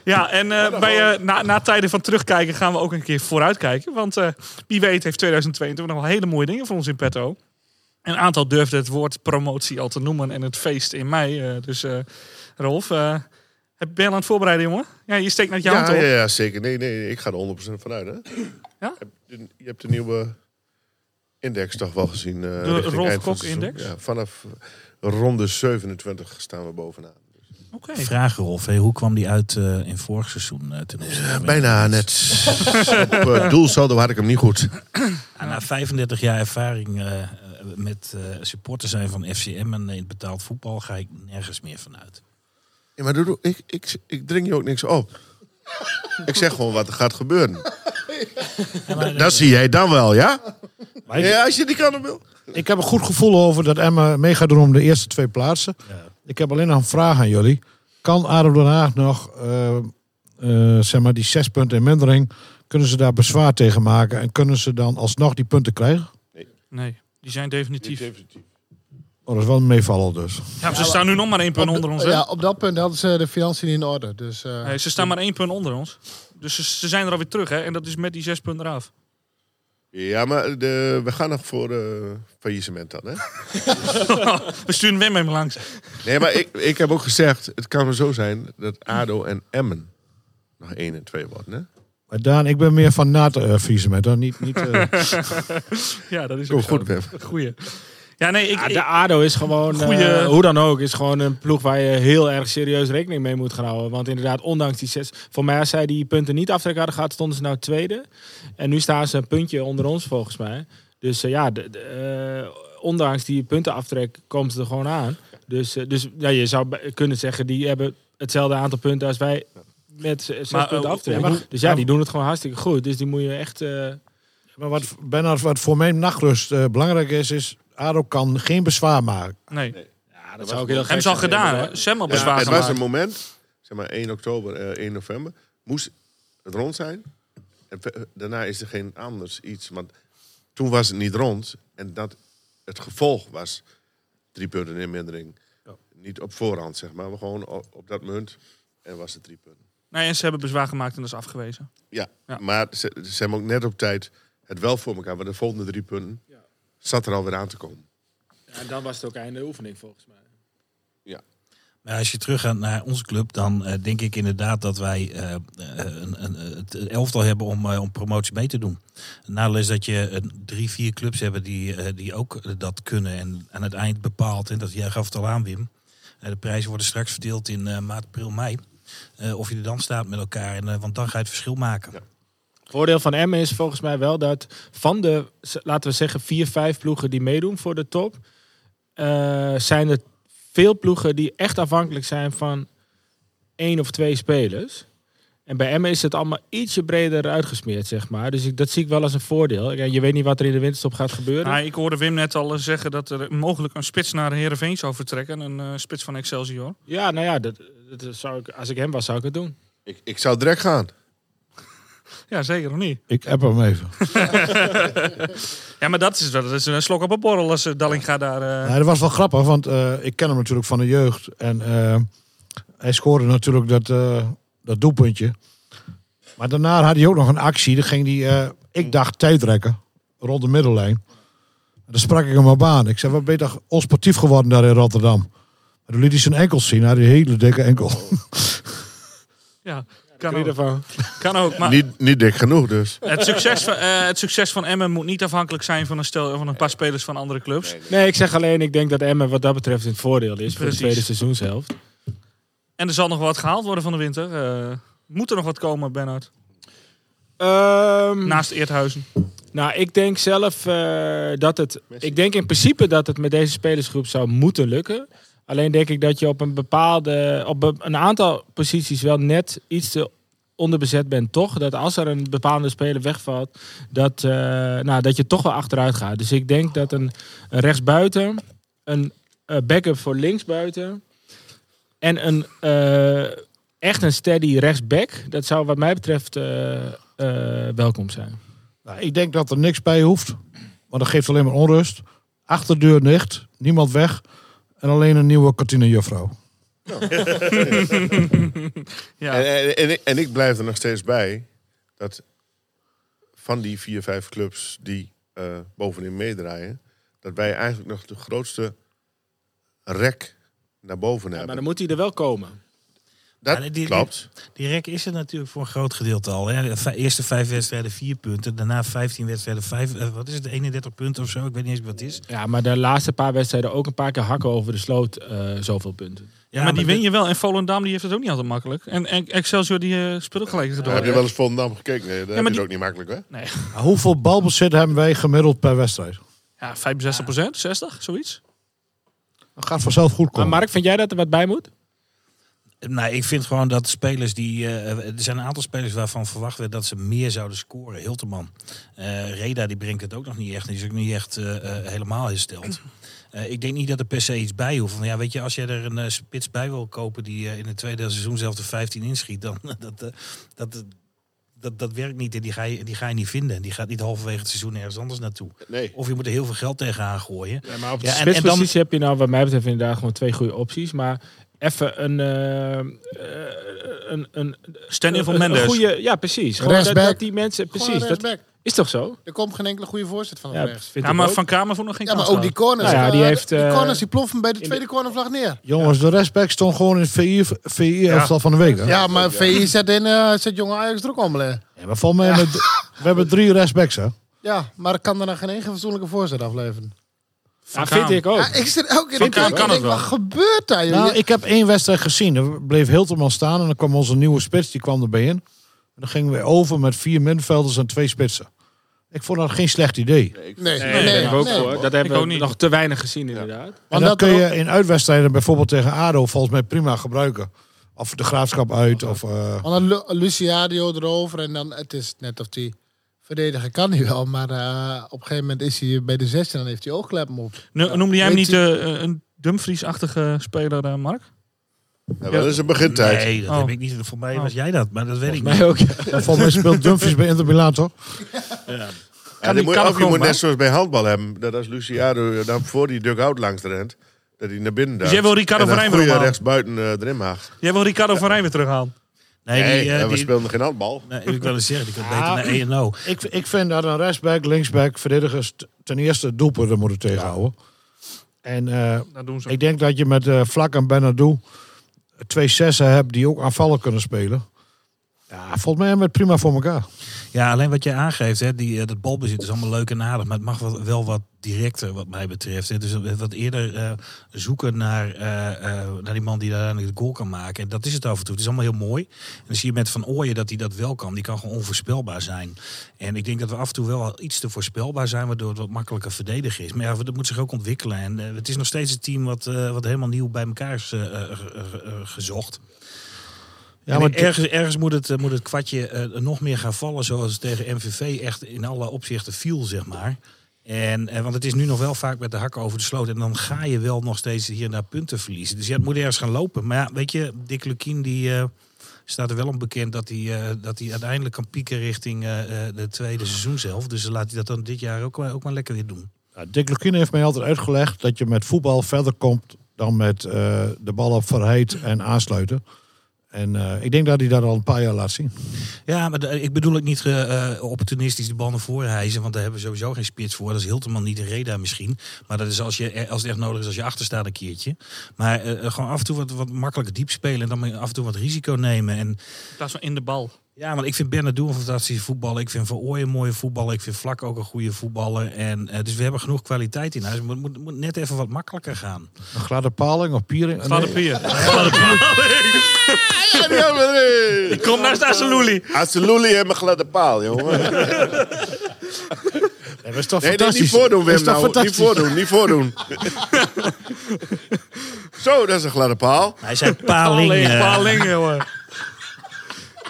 D: Ja, en eh, bij, na, na tijden van terugkijken gaan we ook een keer vooruitkijken. Want eh, wie weet heeft 2022 nog wel hele mooie dingen voor ons in petto. Een aantal durfde het woord promotie al te noemen en het feest in mei. eh, dus eh, Rolf, eh, heb- ben je aan het voorbereiden, jongen? Ja, je steekt net je hand
F: Ja,
D: op.
F: ja, ja, zeker. Nee, nee, ik ga er 100% vanuit. Hè?
D: Ja?
F: Je- hebt de nieuwe index toch wel gezien? eh,
D: De Rolf Kok index?
F: Ja, vanaf ronde 27 staan we bovenaan.
D: Oké.
H: Vraag Rolf, hè, hoe kwam die uit eh, in vorig seizoen eh, ten
F: Bijna net. Op uh, doelsaldo had ik hem niet goed.
H: Ja, na 35 jaar ervaring met eh, supporter zijn van FCM en in het betaald voetbal ga ik nergens meer vanuit.
F: Ja, maar doe, doe- ik, ik, ik dring je ook niks op. ik zeg gewoon wat er gaat gebeuren. dat zie jij dan wel, ja?
E: Maar ik-
F: Ja, als je die kan wil.
E: Ik heb een goed gevoel over dat Emma mee gaat doen om de eerste twee plaatsen. Ik heb alleen nog een vraag aan jullie. Kan ADO Den Haag nog, eh, eh, zeg maar, die zes punten in mindering... kunnen ze daar bezwaar tegen maken... en kunnen ze dan alsnog die punten krijgen?
D: Nee, die zijn definitief.
E: Oh, dat is wel een meevaller dus.
D: Ja, ze staan nu nog maar één punt onder ons. hè?
G: Ja, op dat punt hadden ze de financiën niet in orde. Dus, eh,
D: Nee, ze staan maar één punt onder ons. Dus ze, ze zijn er alweer terug, hè? En dat is met die zes punten eraf.
F: Ja, maar de, we gaan nog voor eh faillissement dan, hè?
D: We sturen Wim hem langs.
F: Nee, maar ik, ik heb ook gezegd... het kan er zo zijn dat ADO en Emmen nog 1 en 2 worden, hè?
E: Maar Daan, ik ben meer van na het uh, faillissement, hoor. Niet, niet, eh,
D: ja, dat is ook
F: goed,
D: zo. Goeie. Ja, nee, ik...
I: Ja, de ADO is gewoon,
D: Goeie-
I: eh, hoe dan ook, is gewoon een ploeg waar je heel erg serieus rekening mee moet gaan houden. Want inderdaad, ondanks die zes... Voor mij, als zij die punten niet aftrekken hadden gehad, stonden ze nou tweede. En nu staan ze een puntje onder ons, volgens mij. Dus eh, ja, de, de, eh, ondanks die puntenaftrek komen ze er gewoon aan. Dus, eh, dus ja, je zou kunnen zeggen, die hebben hetzelfde aantal punten als wij met zes
D: Maar,
I: punten
D: eh,
I: aftrekken.
E: hoe-
I: dus ja, die doen het gewoon hartstikke goed. Dus die moet je echt... eh,
E: maar wat, Bernard, wat voor mijn nachtrust eh, belangrijk is... is ADO kan geen bezwaar maken.
D: Nee.
I: ja, dat zou ik heel
D: ze al gedaan, hè? Ze hebben al
F: Ja,
D: bezwaar
F: het was een moment, zeg maar 1 oktober, eh 1 november, moest het rond zijn. En daarna is er geen anders iets. Want toen was het niet rond. En dat het gevolg was drie punten in mindering. Niet op voorhand, zeg maar, maar gewoon op, op dat munt. En was het drie punten.
D: Nee, en ze hebben bezwaar gemaakt en dat is afgewezen.
F: Ja,
D: Ja.
F: maar ze, ze hebben ook net op tijd het wel voor elkaar. Want de volgende drie punten zat er alweer aan te komen.
I: En dan was het ook einde oefening, volgens mij.
F: Ja.
H: Maar als je teruggaat naar onze club, dan eh, denk ik inderdaad dat wij eh, eh, een, een, het elftal hebben om, om promotie mee te doen. Het nadeel is dat je drie, vier clubs hebben die, die ook dat kunnen. En aan het eind bepaalt, en dat jij gaf het al aan Wim, de prijzen worden straks verdeeld in eh, maart, april, mei. Eh, of je er dan staat met elkaar, en, eh, want dan ga je het verschil maken.
I: Voordeel van Emmen is volgens mij wel dat van de, laten we zeggen, vier, vijf ploegen die meedoen voor de top, eh, zijn er veel ploegen die echt afhankelijk zijn van één of twee spelers. En bij Emmen is het allemaal ietsje breder uitgesmeerd, zeg maar. Dus ik, dat zie ik wel als een voordeel. Je weet niet wat er in de winterstop gaat gebeuren.
D: Nou, ik hoorde Wim net al zeggen dat er mogelijk een spits naar Heerenveen zou vertrekken. Een spits van Excelsior.
I: Ja, nou ja, dat, dat zou ik, als ik hem was, zou ik het doen.
F: Ik, ik zou direct gaan.
D: Ja, zeker of niet?
E: Ik heb hem even.
D: ja, maar dat is, wel- dat is een slok op een borrel als uh, Dallinga daar... eh,
E: Ja, dat was wel grappig, want eh, ik ken hem natuurlijk van de jeugd. En eh, hij scoorde natuurlijk dat, eh, dat doelpuntje. Maar daarna had hij ook nog een actie. Dan ging hij, eh, ik dacht, tijdrekken. Rond de middellijn. En dan sprak ik hem op aan. Ik zei, wat ben je toch onsportief geworden daar in Rotterdam? En toen liet hij zijn enkels zien. Hij had een hele dikke enkel.
D: ja, kan ook.
I: ervan?
D: Kan ook, maar...
F: Niet, niet dik genoeg dus.
D: Het succes, van, eh, het succes van Emmen moet niet afhankelijk zijn van een, stel, van een paar spelers van andere clubs.
I: Nee, ik zeg alleen, ik denk dat Emmen wat dat betreft in het voordeel is voor
D: Precies.
I: de tweede seizoenshelft.
D: En er zal nog wat gehaald worden van de winter. Eh, moet er nog wat komen, Bernard?
I: Ehm,
D: Naast Eerthuizen.
I: Nou, ik denk zelf eh, dat het. Ik denk in principe dat het met deze spelersgroep zou moeten lukken. Alleen denk ik dat je op een bepaalde. op een- aantal posities wel net iets te onderbezet bent, toch? Dat als er een bepaalde speler wegvalt, dat, eh, nou, dat je toch wel achteruit gaat. Dus ik denk dat een, rechtsbuiten, een eh, backup voor linksbuiten en een eh, echt een steady rechtsback, dat zou wat mij betreft welkom zijn.
E: Nou, ik denk dat er niks bij hoeft. Maar dat geeft alleen maar onrust. Achterdeur dicht, niemand weg. En alleen een nieuwe kantinejuffrouw.
D: Ja.
F: En, en, en, ik, en ik blijf er nog steeds bij dat van die vier, vijf clubs die eh, bovenin meedraaien, dat wij eigenlijk nog de grootste rek naar boven hebben.
I: Maar dan moet hij er wel komen.
F: Dat
H: Ja, die,
F: klopt.
H: Die, die rek is er natuurlijk voor een groot gedeelte al. Hè. De eerste vijf wedstrijden vier punten. Daarna 15 wedstrijden vijf. eh, wat is het? 31 punten of zo? Ik weet niet eens wat het is.
I: Ja, maar de laatste paar wedstrijden ook een paar keer hakken over de sloot. eh, zoveel punten.
D: Ja, maar die win je wel. En Volendam die heeft het ook niet altijd makkelijk. En, en Excelsior die eh, speelt ook gelijk door.
F: heb je wel eens Volendam gekeken? Nee, dat
D: maar die-
F: ook niet makkelijk, hè?
D: Nee.
E: Maar hoeveel balbezit hebben wij gemiddeld per wedstrijd?
D: Ja, 65 procent, 60, zoiets.
E: Dat gaat vanzelf goed
I: Maar
E: komen.
I: Mark, vind jij dat er wat bij moet?
H: Nou, ik vind gewoon dat spelers die. eh, er zijn een aantal spelers waarvan verwacht werd dat ze meer zouden scoren. Hilterman. Eh Reda die brengt het ook nog niet echt. Die is ook niet echt eh, helemaal hersteld. Eh, ik denk niet dat er per se iets bij hoeft. Van, ja, weet je, als jij er een eh, spits bij wil kopen die eh, in het tweede seizoen zelf de 15 inschiet, dan dat, eh, dat, dat, dat werkt niet. En die ga, je, die ga je niet vinden. Die gaat niet halverwege het seizoen ergens anders naartoe.
F: Nee.
H: Of je moet er heel veel geld tegenaan gooien.
I: Ja, maar op de
H: Ja, en- en dan-
I: spitspositie heb je nou wat mij betreft inderdaad gewoon twee goede opties. Maar even een... eh, eh, een, een
D: Stand-in van
I: een
D: Mendes.
I: goede- Ja, precies. Gewoon dat, dat die mensen... Precies. Dat is toch zo?
G: Er komt geen enkele goede voorzet van
I: Ja,
G: rechts.
D: Ja,
I: ik
D: maar
I: ook.
D: Van Kamer vond nog geen
G: Ja, maar ook die corners.
I: Nou ja, die
G: eh,
I: heeft,
G: die
I: eh,
G: corners die ploffen bij de tweede cornervlag neer.
E: Jongens, de respect stond gewoon in het VI, VI elftal van de week. Hè?
G: Ja, maar VI zet, in, eh, zet jonge Ajax er ook om.
E: Ja, maar volgens mij hebben we, hebben drie respects, hè?
G: Ja, maar ik kan er dan geen één fatsoenlijke voorzet afleveren.
I: Ja, vind ik ook.
G: Ja, ik zit elke keer
D: kan het
G: denk, wat gebeurt daar? joh?
E: Nou, ik heb één wedstrijd gezien. Er bleef Hilterman staan en dan kwam onze nieuwe spits, die kwam erbij in. En dan gingen we over met vier middenvelders en twee spitsen. Ik vond dat geen slecht idee.
G: Nee,
I: Nee,
G: nee,
I: dat heb ik ook
G: nee.
I: hoor. Dat hebben
D: ook
I: we
D: niet.
I: nog te weinig gezien inderdaad.
E: En
G: Want
E: dat
G: dat
E: kun je in uitwedstrijden bijvoorbeeld tegen ADO volgens mij prima gebruiken. Of de graafschap uit. Of, eh,
G: Want dan Lu- Luciadio erover en dan, het is net of die verdedigen kan hij wel, maar eh, op een gegeven moment is hij bij de 16 en dan heeft hij oogkleppen op.
D: No- Noemde jij hem niet
G: hij-
D: eh, een Dumfries-achtige speler, eh, Mark?
F: Ja, wel eens een begintijd.
H: Nee, dat
D: Oh.
H: heb ik niet. Voor mij was jij dat, maar dat weet ik
I: Mij
H: niet.
I: ook.
E: volgens mij speelt Dumfries bij Inter Milan, toch?
F: Ja,
D: Kan
F: die
D: die-
F: moet,
D: kan ook
F: je moet net zoals bij handbal hebben. Dat als Luciano dan voor die dugout langs rent, dat hij naar binnen duikt.
D: jij wil Ricardo van Rijn weer ophalen?
F: rechts buiten eh, erin mag.
D: Jij wil Ricardo van Rijn weer terughalen.
H: Nee,
F: Nee,
H: die, eh,
F: we
H: die-
F: speelden geen handbal.
H: nee, ik wil eens zeggen, die kan beter naar ENO.
E: Ik, ik vind dat een rechtsback, linksback, verdedigers ten eerste doelpunten moeten tegenhouden. En eh,
D: Dat doen ze.
E: ik denk dat je met eh Vlak en Benadou twee zessen hebt die ook aanvallen kunnen spelen. Ja, volgens mij hebben we het prima voor elkaar.
H: Ja, alleen wat jij aangeeft, hè, die, eh, dat balbezit is allemaal leuk en aardig. Maar het mag wel, wel wat directer, wat mij betreft. Hè. Dus wat eerder eh, zoeken naar, eh, naar die man die daar de goal kan maken. En dat is het af en toe. Het is allemaal heel mooi. En dan zie je met Van Ooyen dat hij dat wel kan. Die kan gewoon onvoorspelbaar zijn. En ik denk dat we af en toe wel iets te voorspelbaar zijn, waardoor het wat makkelijker verdedigen is. Maar ja, dat moet zich ook ontwikkelen. En het is nog steeds een team wat, wat helemaal nieuw bij elkaar is ge- gezocht. Ja, maar ergens, ergens moet, het, eh, moet het kwartje eh, nog meer gaan vallen zoals het tegen MVV echt in alle opzichten viel, zeg maar. En, eh, want het is nu nog wel vaak met de hakken over de sloot. En dan ga je wel nog steeds hier en daar punten verliezen. Dus ja, het moet ergens gaan lopen. Maar ja, weet je, Dick Lukien die, staat er wel om bekend dat hij, dat hij uiteindelijk kan pieken richting de tweede seizoen zelf. Dus laat hij dat dan dit jaar ook, ook maar lekker weer doen.
E: Ja, Dick Lukien heeft mij altijd uitgelegd dat je met voetbal verder komt dan met de bal op verheid en aansluiten. En eh, ik denk dat hij dat al een paar jaar laat zien.
H: Ja, maar de- ik bedoel ook niet eh, eh, opportunistisch de bal naar voren. Want daar hebben we sowieso geen spits voor. Dat is Hilterman niet de Reda misschien. Maar dat is als, je, als het echt nodig is als je achter staat een keertje. Maar gewoon af en toe wat, wat makkelijker diep spelen. En dan af en toe wat risico nemen. En,
D: In plaats van in de bal.
H: Ja, want ik vind Bernardo een fantastische voetballer. Ik vind Van Ooyen een mooie voetballer. Ik vind Vlak ook een goede voetballer. En, eh, dus we hebben genoeg kwaliteit in huis. Het moet, moet, moet net even wat makkelijker gaan.
E: Een gladde paling of piering?
D: Gladde
E: Nee.
D: pier. Gladde pier.
F: Ik
D: kom naast Asselouli.
F: Asselouli en mijn gladde paal, jongen.
E: Nee, dat is toch
F: Nee, nee,
E: fantastisch?
F: niet voordoen,
E: Dat
F: Wim. Nou. Niet
E: fantastisch?
F: voordoen, niet voordoen. Zo, dat is een gladde paal.
H: Hij zei paling.
D: Paling, paling, jongen.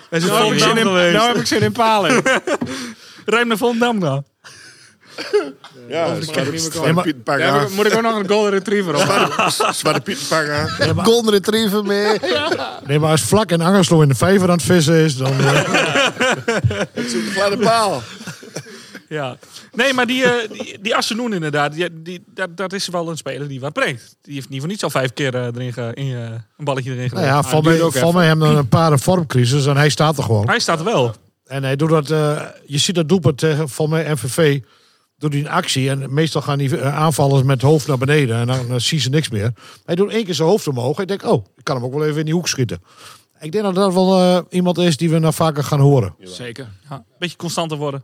D: Hij is
I: Nou, heb ik zin in- nou heb ik zin in paling.
D: Rijm naar Volendam dan.
F: Ja, Zwarte
I: komen.
F: Piet
I: heb ik-
F: aan.
I: Moet ik ook nog een golden retriever op?
F: Zwarte- Piet pak aan.
G: Golden Retriever mee.
E: Nee, maar als Vlak en Angerslo in de vijver aan het vissen is, dan... eh,
F: Het is een gladde paal.
D: Ja. Nee, maar die, eh die, die Assenoen inderdaad, die, die, dat, dat is wel een speler die wat brengt. Die heeft niet voor niets al vijf keer eh, erin ge- in, eh, een balletje erin
E: nou
D: gedaan.
E: ja, van mij, van mij hebben we een paar vormcrisis en hij staat er gewoon.
D: Hij staat er wel.
E: En hij doet dat, eh, je ziet dat doelpunt tegen van mij MVV. Doet hij een actie en meestal gaan die aanvallers met het hoofd naar beneden en dan, dan zien ze niks meer. Hij doet één keer zijn hoofd omhoog. Ik denk, oh, ik kan hem ook wel even in die hoek schieten. Ik denk dat dat wel eh, iemand is die we nog vaker gaan horen.
I: Zeker.
D: Ja, een beetje constanter worden.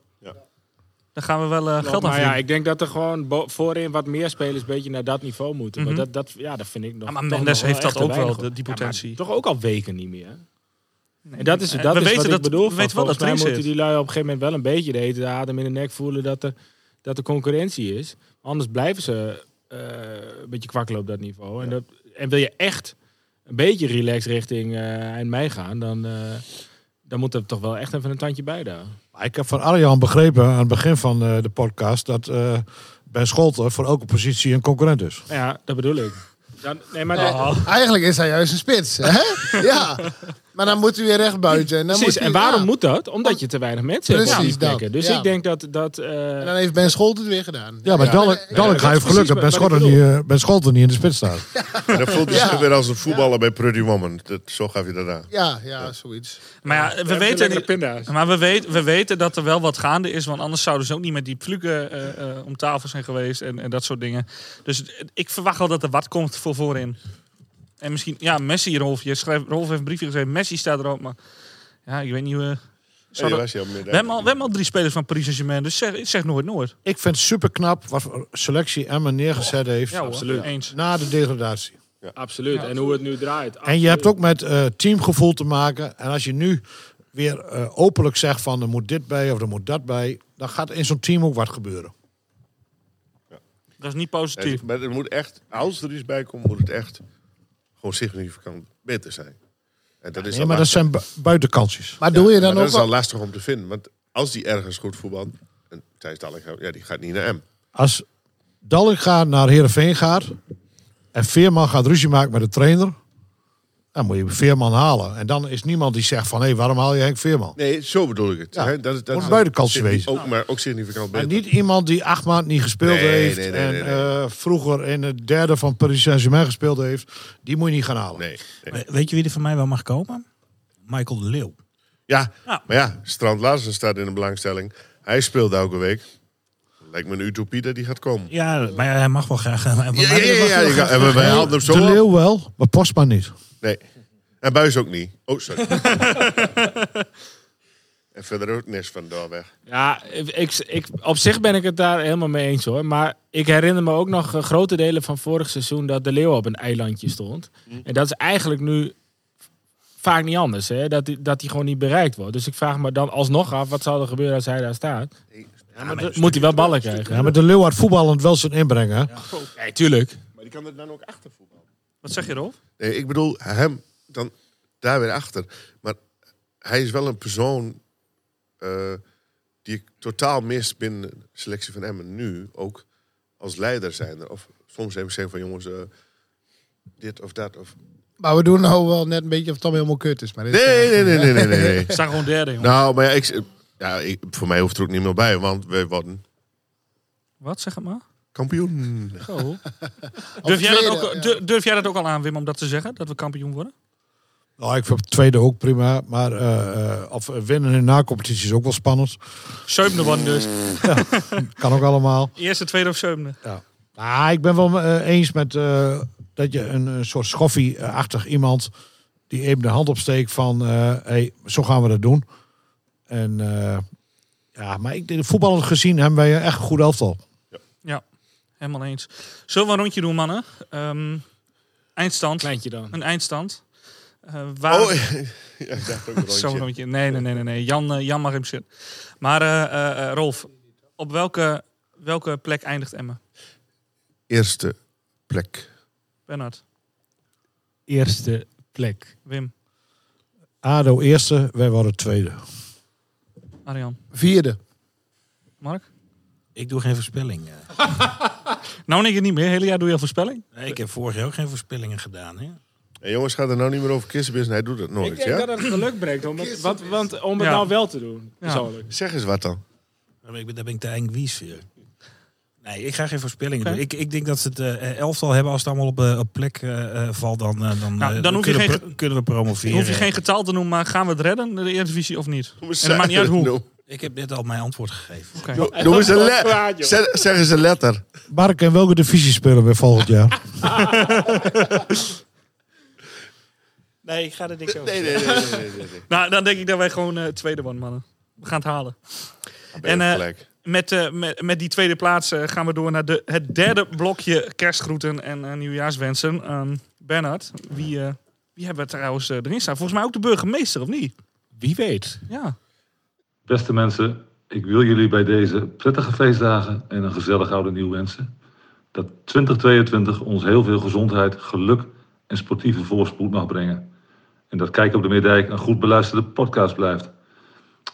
D: Dan gaan we wel eh, geld aan
I: maar ja, ik denk dat er gewoon voorin wat meer spelers een beetje naar dat niveau moeten.
D: Mhm.
I: Maar dat, dat, ja, dat vind ik nog.
D: Ja, maar Mendes heeft dat ook wel, de- die
I: Ja,
D: potentie.
I: toch ook al weken niet meer. En dat is,
D: Eh,
I: dat
D: we
I: is
D: weten
I: wat
D: dat-
I: ik bedoel.
D: we weten wel dat
I: mij moeten
D: zit.
I: die lui op een gegeven moment wel een beetje de hete adem in de nek voelen dat er, dat er concurrentie is. Anders blijven ze eh, een beetje kwakkelen op dat niveau. En, dat, en wil je echt een beetje relaxed richting eind mei gaan, dan, dan moet er toch wel echt even een tandje bij daar.
E: Ik heb van Arjan begrepen aan het begin van eh, de podcast dat eh, Ben Scholten voor elke positie een concurrent is.
I: Ja, dat bedoel ik. Dan, nee, maar
G: Nou,
I: de-
G: Eigenlijk is hij juist een spits. Hè? ja. Maar dan moet hij weer recht buiten. En dan
I: Precies,
G: moet
I: en waarom
G: ja.
I: moet dat? Omdat je te weinig mensen hebt
G: Precies dat.
I: Dus
G: ja.
I: ik denk dat... dat eh,
G: En dan heeft Ben Scholt het weer gedaan.
E: Ja, maar Dalk
I: dat is
E: heeft geluk dat Ben Scholten niet, eh, Ben Scholten niet in de spits staat.
F: En dan voelt hij zich weer als een voetballer bij Pretty Woman. Dat, zo gaf je dat aan.
G: Ja, ja, zoiets.
D: Maar ja, we weten, maar we, weten, we weten dat er wel wat gaande is. Want anders zouden ze ook niet met die plukken eh, eh, om tafel zijn geweest. En, en dat soort dingen. Dus ik verwacht wel dat er wat komt voor voorin. En misschien, ja, Messi, Rolf. Je schrijft, Rolf heeft een briefje geschreven. Messi staat erop. Maar ja, ik weet niet hoe...
F: Ja,
D: dat- we, hebben al, we hebben al drie spelers van Paris Saint-Germain. Dus zeg, zeg nooit nooit.
E: Ik vind het super knap wat voor selectie Emma neergezet heeft
D: Ja hoor,
I: absoluut.
D: eens.
E: na de degradatie.
I: Absoluut. En hoe het nu draait.
E: En je hebt ook met eh, teamgevoel te maken. En als je nu weer eh, openlijk zegt van er moet dit bij of er moet dat bij, dan gaat in zo'n team ook wat gebeuren.
D: Dat is niet positief.
F: Maar het moet echt, als er iets bij komt, moet het echt gewoon significant beter zijn. En dat is
E: Nee, maar dat zijn bu- buitenkantjes.
G: Maar doe je dan
F: maar dat
G: ook
F: is al
G: wel...
F: lastig om te vinden. Want als die ergens goed voetbalt, en Thijs Dallinga, ja, die gaat niet naar M.
E: Als Dallinga naar Heerenveen gaat en Veerman gaat ruzie maken met de trainer, dan moet je Veerman halen. En dan is niemand die zegt van, hé, waarom haal je Henk Veerman?
F: Nee, zo bedoel ik het.
E: Ja,
F: Hè, dat, is- dat
E: moet een buitenkantje wezen.
F: Ook, maar ook significant
E: En
F: beter.
E: niet iemand die acht maanden niet gespeeld
F: Nee,
E: heeft
F: nee, nee,
E: en
F: nee, nee.
E: eh, vroeger in het derde van Paris Saint-Germain gespeeld heeft, die moet je niet gaan halen.
F: Nee, nee.
H: We- Weet je wie er van mij wel mag komen? Michael de Leeuw.
F: Ja,
D: Ja.
F: maar ja, Strand Larsen staat in de belangstelling. Hij speelt elke week. Lijkt me een utopie dat die gaat komen.
H: Ja, maar hij mag wel graag. eh,
F: Ja, ja, ja, ja, en wij haalden hem zo
E: De. Leeuw wel, maar Postma niet.
F: Nee. En Buis ook niet. Oh, sorry. en verder ook niks van doorweg.
I: Ja, ik, ik, op zich ben ik het daar helemaal mee eens hoor. Maar ik herinner me ook nog eh, grote delen van vorig seizoen dat de Leeuw op een eilandje stond. En dat is eigenlijk nu vaak niet anders. Hè? Dat, die- dat hij gewoon niet bereikt wordt. Dus ik vraag me dan alsnog af, wat zou er gebeuren als hij daar staat? Moet hij wel ballen krijgen?
E: Ja, maar de Leeuw had voetballend wel zijn inbrengen. hè?
I: Nee, tuurlijk.
F: Maar die kan het dan ook achtervoetballen.
D: Wat zeg je, Rolf?
F: Nee, ik bedoel, hem, dan, daar weer achter. Maar hij is wel een persoon eh, die ik totaal mis binnen de selectie van Emmen nu. Ook als leider zijn er. Of soms even zeggen van jongens, eh, dit of dat. Of...
G: Maar we doen nou wel net een beetje of het allemaal helemaal kut is. Maar dit
F: Nee, nee, nee, nee, nee, nee. nee.
D: We staan gewoon derde, jongen.
F: Nou, maar ja, ik, ja, ik, voor mij hoeft er ook niet meer bij, want wij worden
D: Wat, zeg het maar?
F: kampioen.
D: Zo. Durf jij, dat
G: tweede,
D: ook,
G: ja.
D: dur- durf jij dat ook al aan, Wim, om dat te zeggen? Dat we kampioen worden?
E: Nou, ik vind het tweede ook prima. Maar eh, eh, of winnen in na-competitie is ook wel spannend.
D: Zevende worden dus.
E: Kan ook allemaal.
D: Eerste, tweede of.
E: Ja. Ah, ik ben wel eh, eens met eh, dat je een, een soort schoffie-achtig iemand die even de hand opsteekt van eh hey, zo gaan we dat doen. En eh, ja, maar ik, de voetballers gezien hebben wij echt een goed elftal.
D: Ja, helemaal eens. Zullen we een rondje doen, mannen? Ehm, eindstand.
I: Kleintje dan.
D: Een eindstand. Eh, waar...
F: Oh, ja, ik dacht ook een rondje.
D: Zo'n rondje. Nee, nee, nee, nee. nee. Jan, eh, Jan mag hem zitten. Maar eh, eh, eh, Rolf, op welke, welke plek eindigt Emma?
F: Eerste plek.
D: Bernard,
I: Eerste plek.
D: Wim,
E: ADO eerste, wij worden tweede.
D: Arjan,
G: Vierde.
D: Mark?
H: Ik doe geen voorspelling. eh.
D: Nou je niet meer. Hele jaar doe je al voorspelling?
H: Nee, ik heb vorig jaar ook geen voorspellingen gedaan. Hè?
F: En jongens, gaat er nou niet meer over kissenbusiness. Hij doet het nooit,
I: Ik denk
F: ja?
I: dat het geluk brengt om het, wat, want, om het
D: Ja.
I: nou wel te doen.
D: Ja.
F: Zeg eens wat dan.
H: Daar ben ik, daar ben ik te eng wies voor. Nee, ik ga geen voorspellingen doen. Ik, ik denk dat ze het eh, elftal hebben. Als het allemaal op, eh, op plek eh, eh, valt, dan, eh, dan,
D: Nou, dan hoef je
H: kunnen,
D: geen
H: we,
D: ge-
H: kunnen we promoveren.
D: hoef je geen getal te noemen, maar gaan we het redden, de Eredivisie, of niet? En het maakt niet uit hoe.
H: Ik heb net al mijn antwoord gegeven.
D: Oké.
F: Noem eens een letter. Zeg, zeg eens een letter.
E: Mark, in welke divisie spelen we volgend jaar?
H: Nee, ik ga er niks over
F: Nee, nee, nee. nee, nee, nee, nee.
D: Nou, dan denk ik dat wij gewoon eh, tweede worden, mannen. We gaan het halen. En, eh. Met, eh, met, met die tweede plaats eh, gaan we door naar de, het derde blokje kerstgroeten en eh, nieuwjaarswensen. Ehm Bernard, wie, eh, wie hebben we trouwens erin staan? Volgens mij ook de burgemeester, of niet?
I: Wie weet.
D: Ja.
P: Beste mensen, ik wil jullie bij deze prettige feestdagen en een gezellig oude nieuw wensen. Dat 2022 ons heel veel gezondheid, geluk en sportieve voorspoed mag brengen. En dat Kijk op de Meerdijk een goed beluisterde podcast blijft.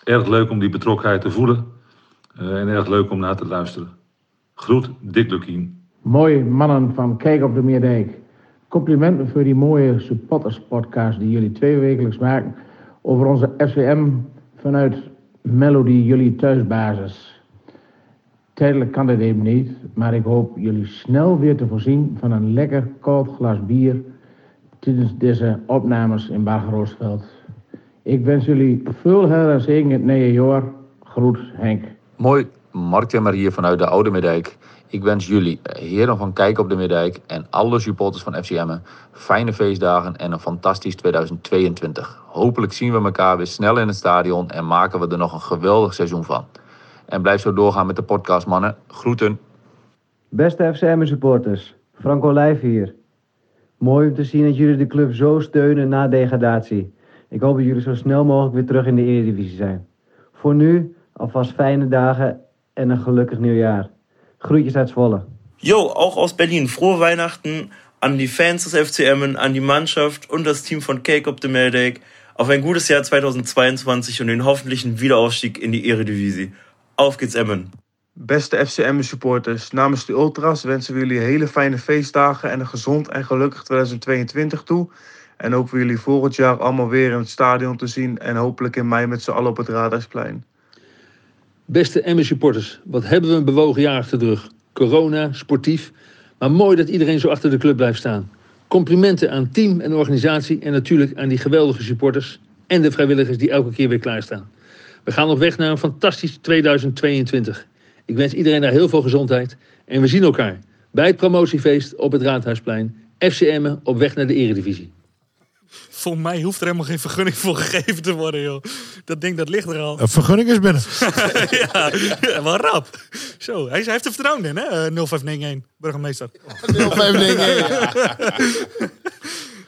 P: Erg leuk om die betrokkenheid te voelen en erg leuk om naar te luisteren. Groet, Dick Lukien.
T: Mooi mannen van Kijk op de Meerdijk. Complimenten voor die mooie supporterspodcast die jullie twee wekelijks maken over onze FCM vanuit Melody, jullie thuisbasis. Tijdelijk kan dit even niet, maar ik hoop jullie snel weer te voorzien van een lekker koud glas bier tijdens deze opnames in Bargeroosveld. Ik wens jullie veel heil en zegen in het nieuwe jaar. Groet Henk.
U: Mooi, Mark Timmer hier vanuit de Oude Middijk. Ik wens jullie, eh, heren van Kijk op de Middijk en alle supporters van FCM, fijne feestdagen en een fantastisch 2022. Hopelijk zien we elkaar weer snel in het stadion en maken we er nog een geweldig seizoen van. En blijf zo doorgaan met de podcast, mannen. Groeten.
V: Beste FCM-supporters, Franco Lijf hier. Mooi om te zien dat jullie de club zo steunen na degradatie. Ik hoop dat jullie zo snel mogelijk weer terug in de Eredivisie zijn. Voor nu alvast fijne dagen en een gelukkig nieuwjaar. Groetjes uit Zwolle.
W: Jo, auch aus Berlin. Frohe Weihnachten an die Fans des FCM, an die Mannschaft und das Team von Cake op de Meldijk. Auf ein gutes Jahr 2022 und den hoffentlichen Wiederaufstieg in die Eredivisie. Auf geht's Emmen.
X: Beste FCM-supporters, namens de Ultras wensen we jullie hele fijne feestdagen en een gezond en gelukkig 2022 toe. En hopen we jullie volgend jaar allemaal weer in het stadion te zien en hopelijk in mei met z'n allen op het Raadhuisplein.
Y: Beste Emmen supporters, wat hebben we een bewogen jaar achter de rug. Corona, sportief, maar mooi dat iedereen zo achter de club blijft staan. Complimenten aan team en organisatie en natuurlijk aan die geweldige supporters en de vrijwilligers die elke keer weer klaarstaan. We gaan op weg naar een fantastisch 2022. Ik wens iedereen daar heel veel gezondheid en we zien elkaar bij het promotiefeest op het Raadhuisplein. FC Emmen op weg naar de Eredivisie.
D: Volgens mij hoeft er helemaal geen vergunning voor gegeven te worden, joh. Dat ding, dat ligt er al.
E: Een vergunning is binnen.
D: ja, ja, wel rap. Zo, hij, hij heeft er vertrouwen in, hè? Eh, 0591, burgemeester.
G: 0591.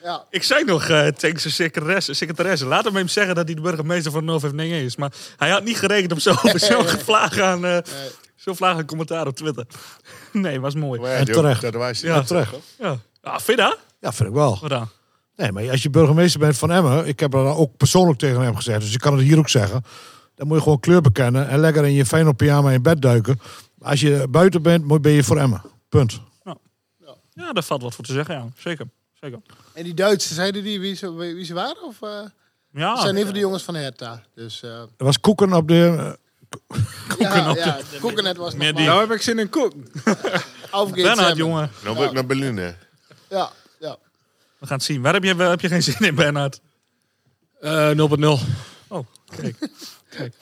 D: ja. Ik zei nog eh, tegen zijn secretaresse, secretaresse, laat hem hem zeggen dat hij de burgemeester van 0591 is. Maar hij had niet gerekend op zo'n zo aan, eh zo vlagen aan commentaar op Twitter. nee, was mooi.
F: Maar ja, En die ook- terecht. dat was hij.
D: Ja,
F: En terecht.
D: Ja. Ah, vind je dat?
E: Ja, vind ik wel.
D: Wat dan?
E: Nee, maar als je burgemeester bent van Emmen, ik heb dat ook persoonlijk tegen hem gezegd, dus ik kan het hier ook zeggen. Dan moet je gewoon kleur bekennen en lekker in je Feyenoord pyjama in bed duiken. Als je buiten bent, moet- ben je voor Emmen. Punt.
D: Ja, daar valt wat voor te zeggen, ja. Zeker. Zeker.
G: En die Duitsers, zeiden die wie ze, wie ze waren? Of, eh
D: Ja.
G: Dat zijn een van de jongens van Hertha. Dus, eh
E: Er was koeken op de...
G: ja,
D: op
G: ja,
D: de-
G: Koekenet was
D: Meer
G: nog
I: Nou heb ik zin in koek.
G: Aufgeht
D: Bernhard, jongen.
F: Nou wil ik naar Berlin, hè.
G: Ja.
D: We gaan het zien. Waar heb je, waar heb je geen zin in, Bernhard?
I: Eh 0.0.
D: Oh, kijk. kijk.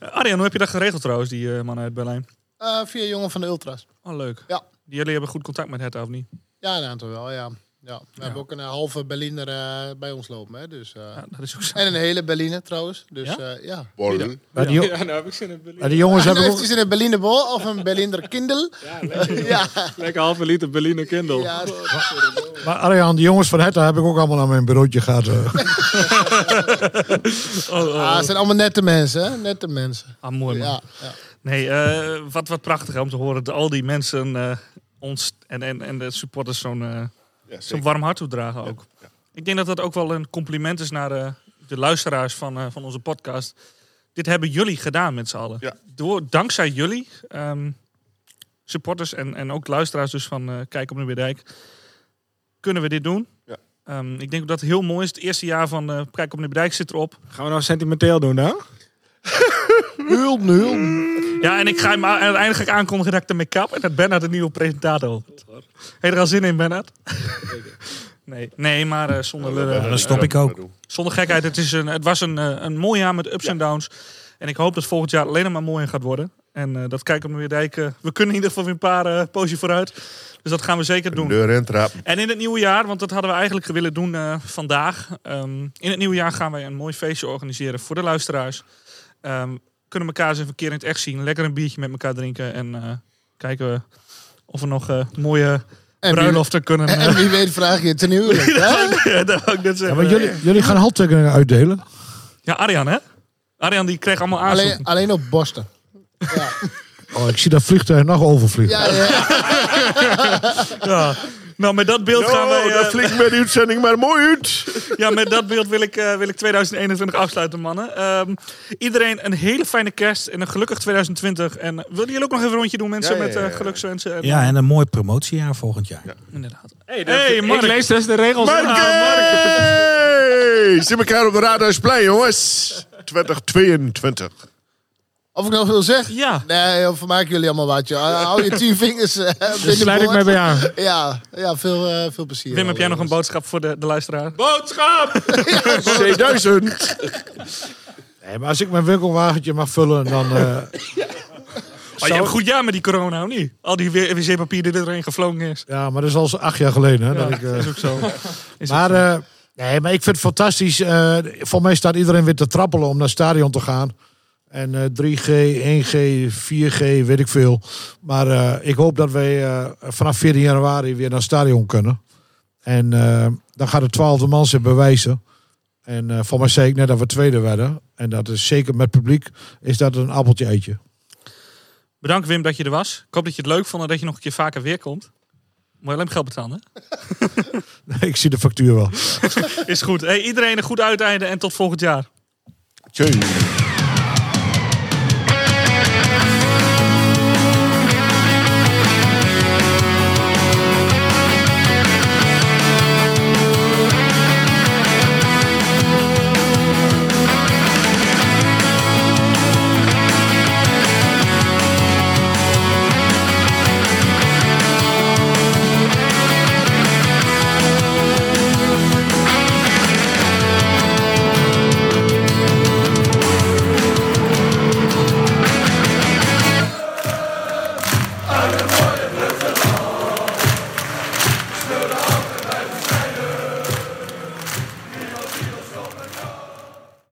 D: Arjan, hoe heb je dat geregeld trouwens, die eh, man uit Berlijn?
G: Eh, via jongen van de Ultras.
D: Oh, leuk.
G: Ja.
D: Die jullie hebben goed contact met Hertha, of niet?
G: Ja, een aantal wel, ja. Ja. We hebben ook een eh, halve Berliner eh, bij ons lopen. Hè, dus, eh,
D: dat is ook zo.
G: En een hele Berliner trouwens. Dus
D: Ja?
G: ja. ja.
E: Die,
I: Ja, nou heb ik zin in Berlin.
E: maar die jongens
G: En
E: hebben
G: heeft
E: ook...
G: in een Berliner bol of een Berliner kindel? Ja,
I: Lekker halve liter Berliner Kindle.
G: ja.
E: Maar Arjan, die jongens van Hertha heb ik ook allemaal naar mijn bureautje gehad. eh.
G: Ah, het zijn allemaal nette mensen, hè? Nette mensen.
D: Ah, mooi man.
G: Ja, ja.
D: Nee, eh, wat, wat prachtig om te horen dat al die mensen eh, ons en, en, en de supporters zo'n eh, zo'n warm hart toedragen ook. Ik denk dat dat ook wel een compliment is naar de, de luisteraars van, eh, van onze podcast. Dit hebben jullie gedaan met z'n allen.
F: Ja.
D: Door, dankzij jullie, ehm, supporters en, en ook luisteraars dus van eh, Kijk op de Weerdijk, kunnen we dit doen.
F: Ja.
D: Ehm, ik denk dat het heel mooi is. Het eerste jaar van eh, Kijk op de Weerdijk zit erop.
I: Gaan we nou sentimenteel doen, hè?
G: Nul, nul.
D: Ja, en ik ga hem uiteindelijk ga ik aankondigen dat ik ermee kap en dat Bernard een nieuwe presentator wordt. Heb je er al zin in, Bernard? Nee, nee maar eh, zonder lullen.
H: Ja, dat stop ik ook.
D: Zonder gekheid, het, is een, het was een, eh, een mooi jaar met ups en downs. En ik hoop dat volgend jaar alleen maar mooier gaat worden. En eh, dat kijken we weer dijken. We kunnen in ieder geval weer een paar uh, poosje vooruit. Dus dat gaan we zeker doen.
F: Deur en trap.
D: En in het nieuwe jaar, want dat hadden we eigenlijk willen doen eh, vandaag. Ehm, in het nieuwe jaar gaan wij een mooi feestje organiseren voor de luisteraars. Ehm, kunnen elkaar eens even een keer in het echt zien. Lekker een biertje met elkaar drinken. En eh, kijken we of we nog eh, mooie
G: En wie-
D: bruiloften kunnen...
G: En,
D: eh,
G: en wie weet vraag je ten huwelijk,
D: ja, dat wou ik net
E: Ja, maar jullie, jullie gaan handtekeningen uitdelen.
D: Ja, Arjan, hè? Arjan die kreeg allemaal aanzoeken.
G: Alleen, alleen op Boston.
E: Oh, ik zie dat vliegtuig nog overvliegen.
G: Ja, ja.
D: Ja. Nou, met dat beeld gaan wij...
F: Oh,
D: eh,
F: dat vliegt met de uitzending maar mooi uit.
D: Ja, met dat beeld wil ik, eh, wil ik 2021 afsluiten, mannen. Ehm, iedereen een hele fijne kerst en een gelukkig 2020. En willen jullie ook nog even een rondje doen, mensen,
F: Ja, ja,
D: met
F: ja,
D: eh, gelukswensen? En,
H: Ja, en een mooi promotiejaar volgend jaar.
D: Inderdaad.
I: Hey,
D: Hey, Mark.
I: Ik lees dus de regels.
F: Mark! Hey! Zie elkaar op de Raadhuisplein, jongens. 2022.
G: Of ik nog wil zeggen?
D: Ja.
G: Nee, of maken jullie allemaal wat, joh. Hou je tien vingers uh,
I: Dus sluit ik mij bij aan.
G: Ja, ja veel, eh, veel plezier.
D: Wim, heb jij nog een boodschap voor de, de luisteraar?
I: Boodschap!
F: C1000.
E: Nee, maar als ik mijn winkelwagentje mag vullen, dan... eh,
D: Maar je hebt een goed jaar met die corona, of niet? Al die wc-papier die erin gevlogen is.
E: ja, maar dat is al acht jaar geleden. Hè,
D: Ja,
E: dat ik, eh,
D: is ook zo. Is ook
E: maar,
D: zo.
E: eh, nee, maar ik vind het fantastisch. eh voor mij staat iedereen weer te trappelen om naar het stadion te gaan. En eh, 3G, 1G, 4G, weet ik veel. Maar eh, ik hoop dat wij eh, vanaf 14 januari weer naar het stadion kunnen. En eh, dan gaat de twaalfde man zich bewijzen. En eh voor mij zei ik net dat we tweede werden. En dat is zeker met publiek, is dat een appeltje eitje.
D: Bedankt Wim dat je er was. Ik hoop dat je het leuk vond en dat je nog een keer vaker weer komt. Moet je alleen geld betalen, hè?
E: ik zie de factuur wel.
D: Is goed. Hey, iedereen een goed uiteinde en tot volgend jaar.
F: Tjus.